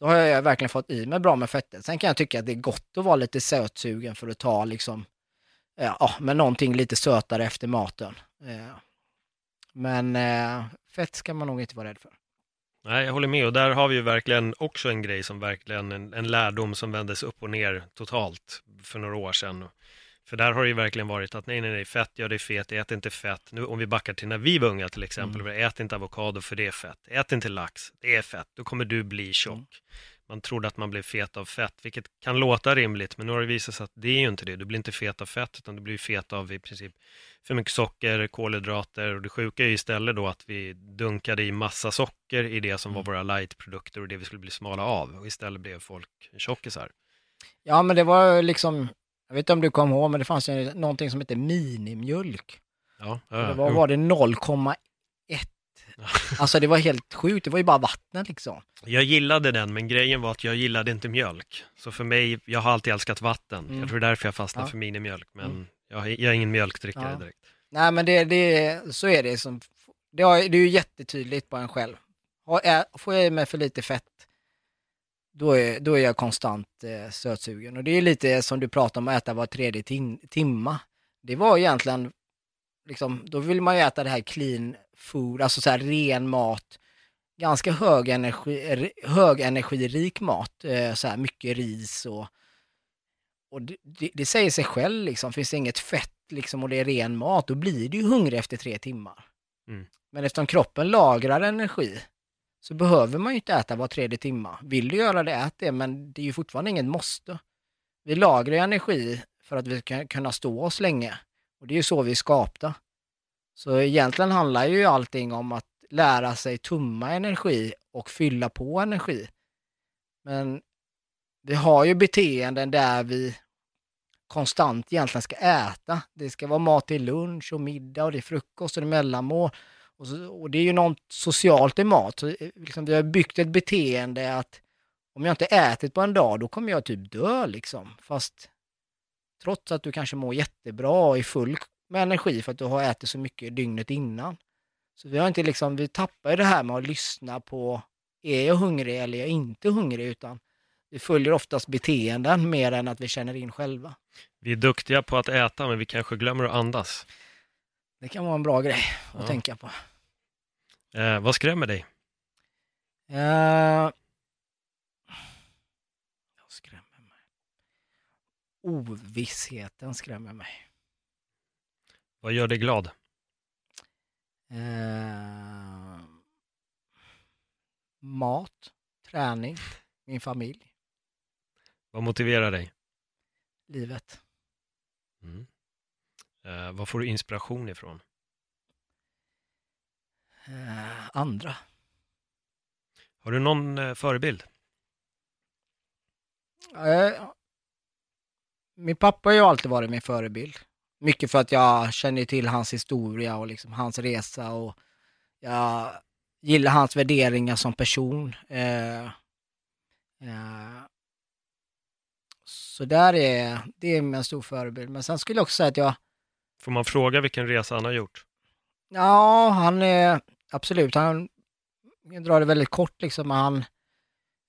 då har jag verkligen fått i mig bra med fettet. Sen kan jag tycka att det är gott att vara lite sötsugen för att ta liksom, ja, men någonting lite sötare efter maten. Eh, men eh, fett ska man nog inte vara rädd för. Nej, jag håller med och där har vi ju verkligen också en grej som verkligen en, en lärdom som vändes upp och ner totalt för några år sedan. För där har det ju verkligen varit att nej, nej, nej, fett, ja det är fet, ät inte fett. Nu om vi backar till när vi var unga till exempel, mm. ät inte avokado för det är fett. Ät inte lax, det är fett, då kommer du bli tjock. Mm. Man trodde att man blev fet av fett, vilket kan låta rimligt, men nu har det visat sig att det är ju inte det. Du blir inte fet av fett, utan du blir fet av i princip för mycket socker, kolhydrater och det sjuka är ju istället då att vi dunkade i massa socker i det som var mm. våra lightprodukter och det vi skulle bli smala av och istället blev folk tjockisar. Ja, men det var liksom jag vet inte om du kommer ihåg, men det fanns ju någonting som hette minimjölk. Ja, ja, det var, var det 0,1. Alltså det var helt sjukt, det var ju bara vatten liksom. Jag gillade den, men grejen var att jag gillade inte mjölk. Så för mig, jag har alltid älskat vatten. Mm. Jag tror det är därför jag fastnade ja. för minimjölk, men mm. jag, jag, är ingen mjölkdrickare ja. direkt. Nej, men det, det, så är det. Som, det, har, det är ju jättetydligt på en själv. Får jag i mig för lite fett, då är, då är jag konstant eh, sötsugen. Och det är lite som du pratar om att äta var tredje tim timma. Det var egentligen, liksom, då vill man ju äta det här clean food, alltså så här ren mat, ganska hög energi, högenergirik mat, eh, så här mycket ris och, och det, det, det, säger sig själv liksom, finns det inget fett liksom och det är ren mat, då blir du ju hungrig efter tre timmar. Mm. Men eftersom kroppen lagrar energi så behöver man ju inte äta var tredje timma. Vill du göra det, ät det, men det är ju fortfarande inget måste. Vi lagrar energi för att vi ska kunna stå oss länge och det är ju så vi är skapta. Så egentligen handlar ju allting om att lära sig tumma energi och fylla på energi. Men vi har ju beteenden där vi konstant egentligen ska äta. Det ska vara mat till lunch och middag och det är frukost och det är mellanmål. Och, så, och det är ju något socialt i mat. Så, eh, liksom, vi har byggt ett beteende att om jag inte ätit på en dag, då kommer jag typ dö liksom. Fast trots att du kanske mår jättebra och är full med energi för att du har ätit så mycket dygnet innan. Så vi har inte liksom, vi tappar ju det här med att lyssna på, är jag hungrig eller är jag inte hungrig? Utan vi följer oftast beteenden mer än att vi känner in själva. Vi är duktiga på att äta, men vi kanske glömmer att andas. Det kan vara en bra grej att ja. tänka på. Eh, vad skrämmer dig? Eh, jag skrämmer mig. Ovissheten skrämmer mig. Vad gör dig glad? Eh, mat, träning, min familj. Vad motiverar dig? Livet. Mm. Eh, vad får du inspiration ifrån? Eh, andra. Har du någon eh, förebild? Eh, min pappa har ju alltid varit min förebild. Mycket för att jag känner till hans historia och liksom hans resa och jag gillar hans värderingar som person. Eh, eh, så där är, det är en stor förebild. Men sen skulle jag också säga att jag Får man fråga vilken resa han har gjort? Ja, han är absolut, han jag drar det väldigt kort liksom, han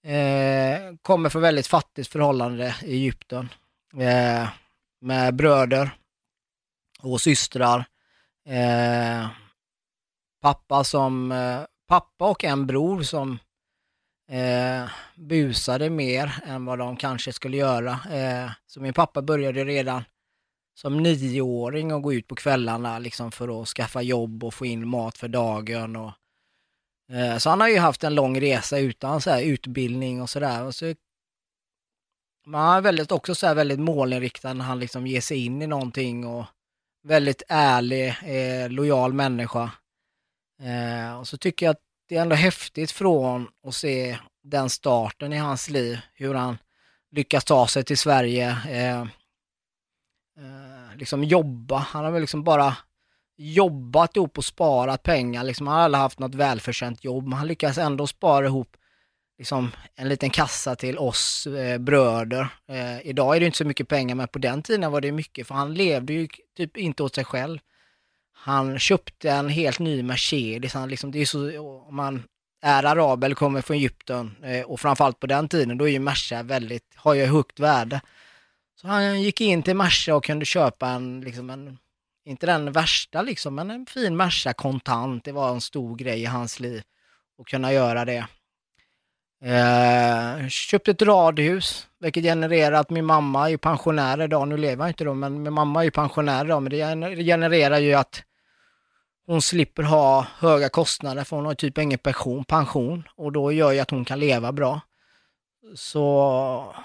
eh, kommer från väldigt fattigt förhållande i Egypten eh, med bröder och systrar. Eh, pappa som, eh, pappa och en bror som eh, busade mer än vad de kanske skulle göra. Eh, så min pappa började redan som nioåring och gå ut på kvällarna liksom för att skaffa jobb och få in mat för dagen. Och, eh, så han har ju haft en lång resa utan så här, utbildning och sådär. Så, man är väldigt, också så här, väldigt målinriktad när han liksom ger sig in i någonting och väldigt ärlig, eh, lojal människa. Eh, och så tycker jag att det är ändå häftigt från att se den starten i hans liv, hur han lyckas ta sig till Sverige. Eh, Liksom jobba. Han har väl liksom bara jobbat ihop och sparat pengar. Liksom, han har aldrig haft något välförtjänt jobb, men han lyckas ändå spara ihop liksom, en liten kassa till oss eh, bröder. Eh, idag är det inte så mycket pengar, men på den tiden var det mycket, för han levde ju typ inte åt sig själv. han köpte en helt ny Mercedes. Han liksom, det är så, om man är arab eller kommer från Egypten eh, och framförallt på den tiden, då är ju Merca väldigt, har ju högt värde. Så han gick in till Merca och kunde köpa en, liksom en, inte den värsta liksom, men en fin Merca kontant. Det var en stor grej i hans liv att kunna göra det. Eh, köpte ett radhus, vilket genererar att min mamma är pensionär idag. Nu lever jag inte då, men min mamma är pensionär idag. Men det genererar ju att hon slipper ha höga kostnader för hon har typ ingen pension, pension och då gör ju att hon kan leva bra. Så...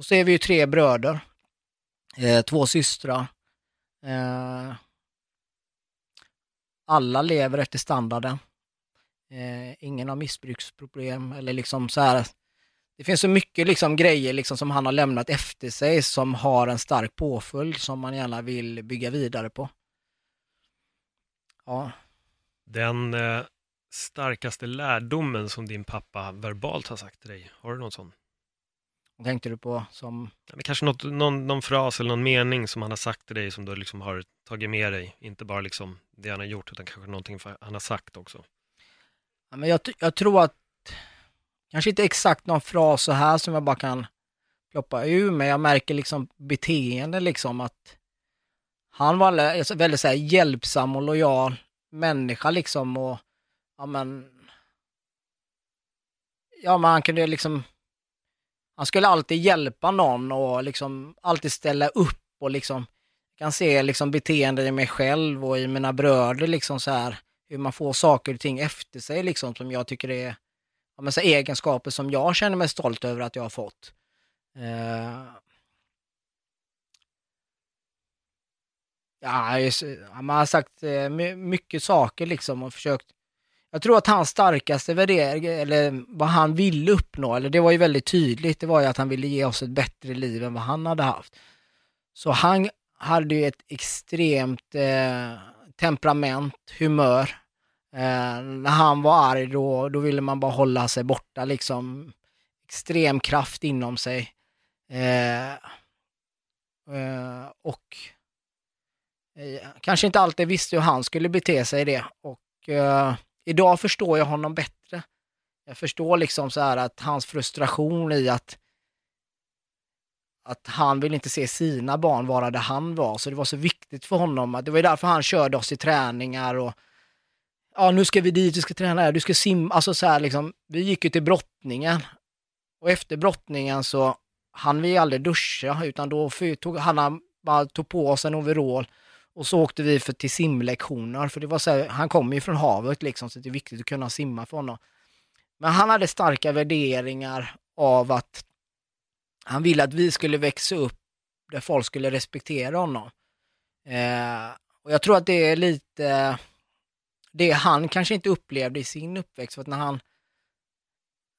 Och så är vi ju tre bröder, eh, två systrar. Eh, alla lever efter standarden. Eh, ingen har missbruksproblem eller liksom så här. Det finns så mycket liksom grejer liksom som han har lämnat efter sig som har en stark påföljd som man gärna vill bygga vidare på. Ja. Den eh, starkaste lärdomen som din pappa verbalt har sagt till dig, har du någon sån? Vad tänkte du på som? Men kanske något, någon, någon fras eller någon mening som han har sagt till dig som du liksom har tagit med dig, inte bara liksom det han har gjort utan kanske någonting han har sagt också. Ja, men jag, jag tror att, kanske inte exakt någon fras så här som jag bara kan ploppa ur, men jag märker liksom beteende liksom att han var väldigt, väldigt så här, hjälpsam och lojal människa liksom och ja men ja men han kunde liksom han skulle alltid hjälpa någon och liksom alltid ställa upp och liksom kan se liksom beteende i mig själv och i mina bröder liksom så här hur man får saker och ting efter sig liksom som jag tycker är ja, men så egenskaper som jag känner mig stolt över att jag har fått. Uh, Ja, man har sagt eh, mycket saker liksom och försökt. Jag tror att hans starkaste värdering, eller vad han ville uppnå, eller det var ju väldigt tydligt, det var ju att han ville ge oss ett bättre liv än vad han hade haft. Så han hade ju ett extremt eh, temperament, humör. Eh, när han var arg då, då ville man bara hålla sig borta liksom. Extrem kraft inom sig. Eh, eh och Eh, kanske inte alltid visste hur han skulle bete sig i det och eh, idag förstår jag honom bättre. Jag förstår liksom så här att hans frustration i att att han vill inte se sina barn vara där han var, så det var så viktigt för honom. Det var därför han körde oss i träningar och ja, nu ska vi dit, du ska träna här, du ska simma, alltså så här liksom. Vi gick ju till brottningen och efter brottningen så han vi aldrig duscha utan då tog han bara tog på oss en overall och så åkte vi för, till simlektioner, för det var så här, han kommer ju från havet liksom, så det är viktigt att kunna simma för honom. Men han hade starka värderingar av att han ville att vi skulle växa upp där folk skulle respektera honom. Eh, och jag tror att det är lite det han kanske inte upplevde i sin uppväxt, för att när han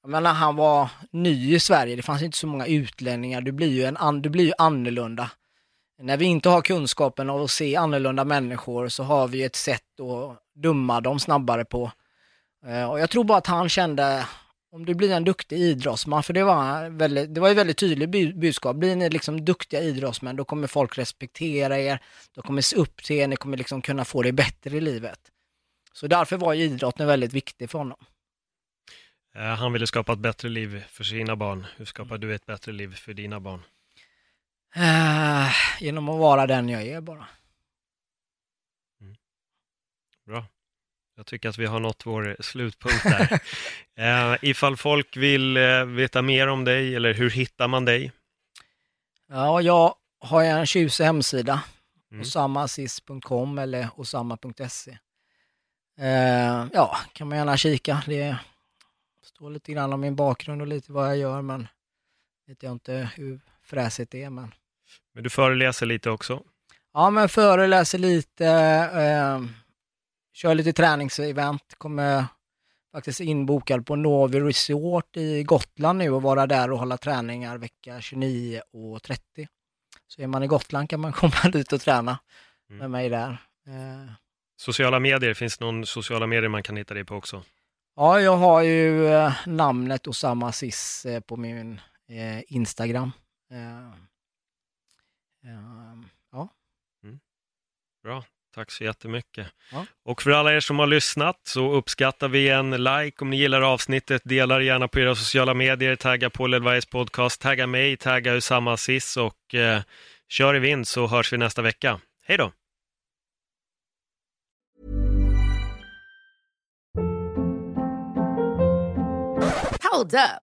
men när han var ny i Sverige, det fanns inte så många utlänningar, du blir ju, en, du blir ju annorlunda när vi inte har kunskapen av att se annorlunda människor så har vi ett sätt att döma dem snabbare på. Eh, och jag tror bara att han kände, om du blir en duktig idrottsman, för det var, väldigt, det var ett väldigt tydligt budskap, blir ni liksom duktiga idrottsmän då kommer folk respektera er, de kommer se upp till er, ni kommer liksom kunna få det bättre i livet. Så därför var idrotten väldigt viktig för honom. Eh, han ville skapa ett bättre liv för sina barn. Hur skapar du ett bättre liv för dina barn? Uh, genom att vara den jag är bara. Mm. Bra. Jag tycker att vi har nått vår slutpunkt där. uh, ifall folk vill uh, veta mer om dig eller hur hittar man dig? Ja, jag har en tjusig hemsida. Mm. osamasis.com eller osama.se. Uh, ja, kan man gärna kika. Det står lite grann om min bakgrund och lite vad jag gör, men vet jag inte hur fräsigt det är. Men men du föreläser lite också? Ja, men föreläser lite, eh, kör lite träningsevent, kommer faktiskt inbokad på Novi Resort i Gotland nu och vara där och hålla träningar vecka 29 och 30. Så är man i Gotland kan man komma dit och träna mm. med mig där. Eh. Sociala medier, finns det någon sociala medier man kan hitta dig på också? Ja, jag har ju eh, namnet Osama Sis eh, på min eh, Instagram. Eh, Ja. Mm. Bra. Tack så jättemycket. Ja. Och för alla er som har lyssnat så uppskattar vi en like om ni gillar avsnittet. Dela gärna på era sociala medier. Tagga på Ledvajs podcast. Tagga mig, tagga Usama Aziz och eh, kör i vind så hörs vi nästa vecka. Hej då! Hold up.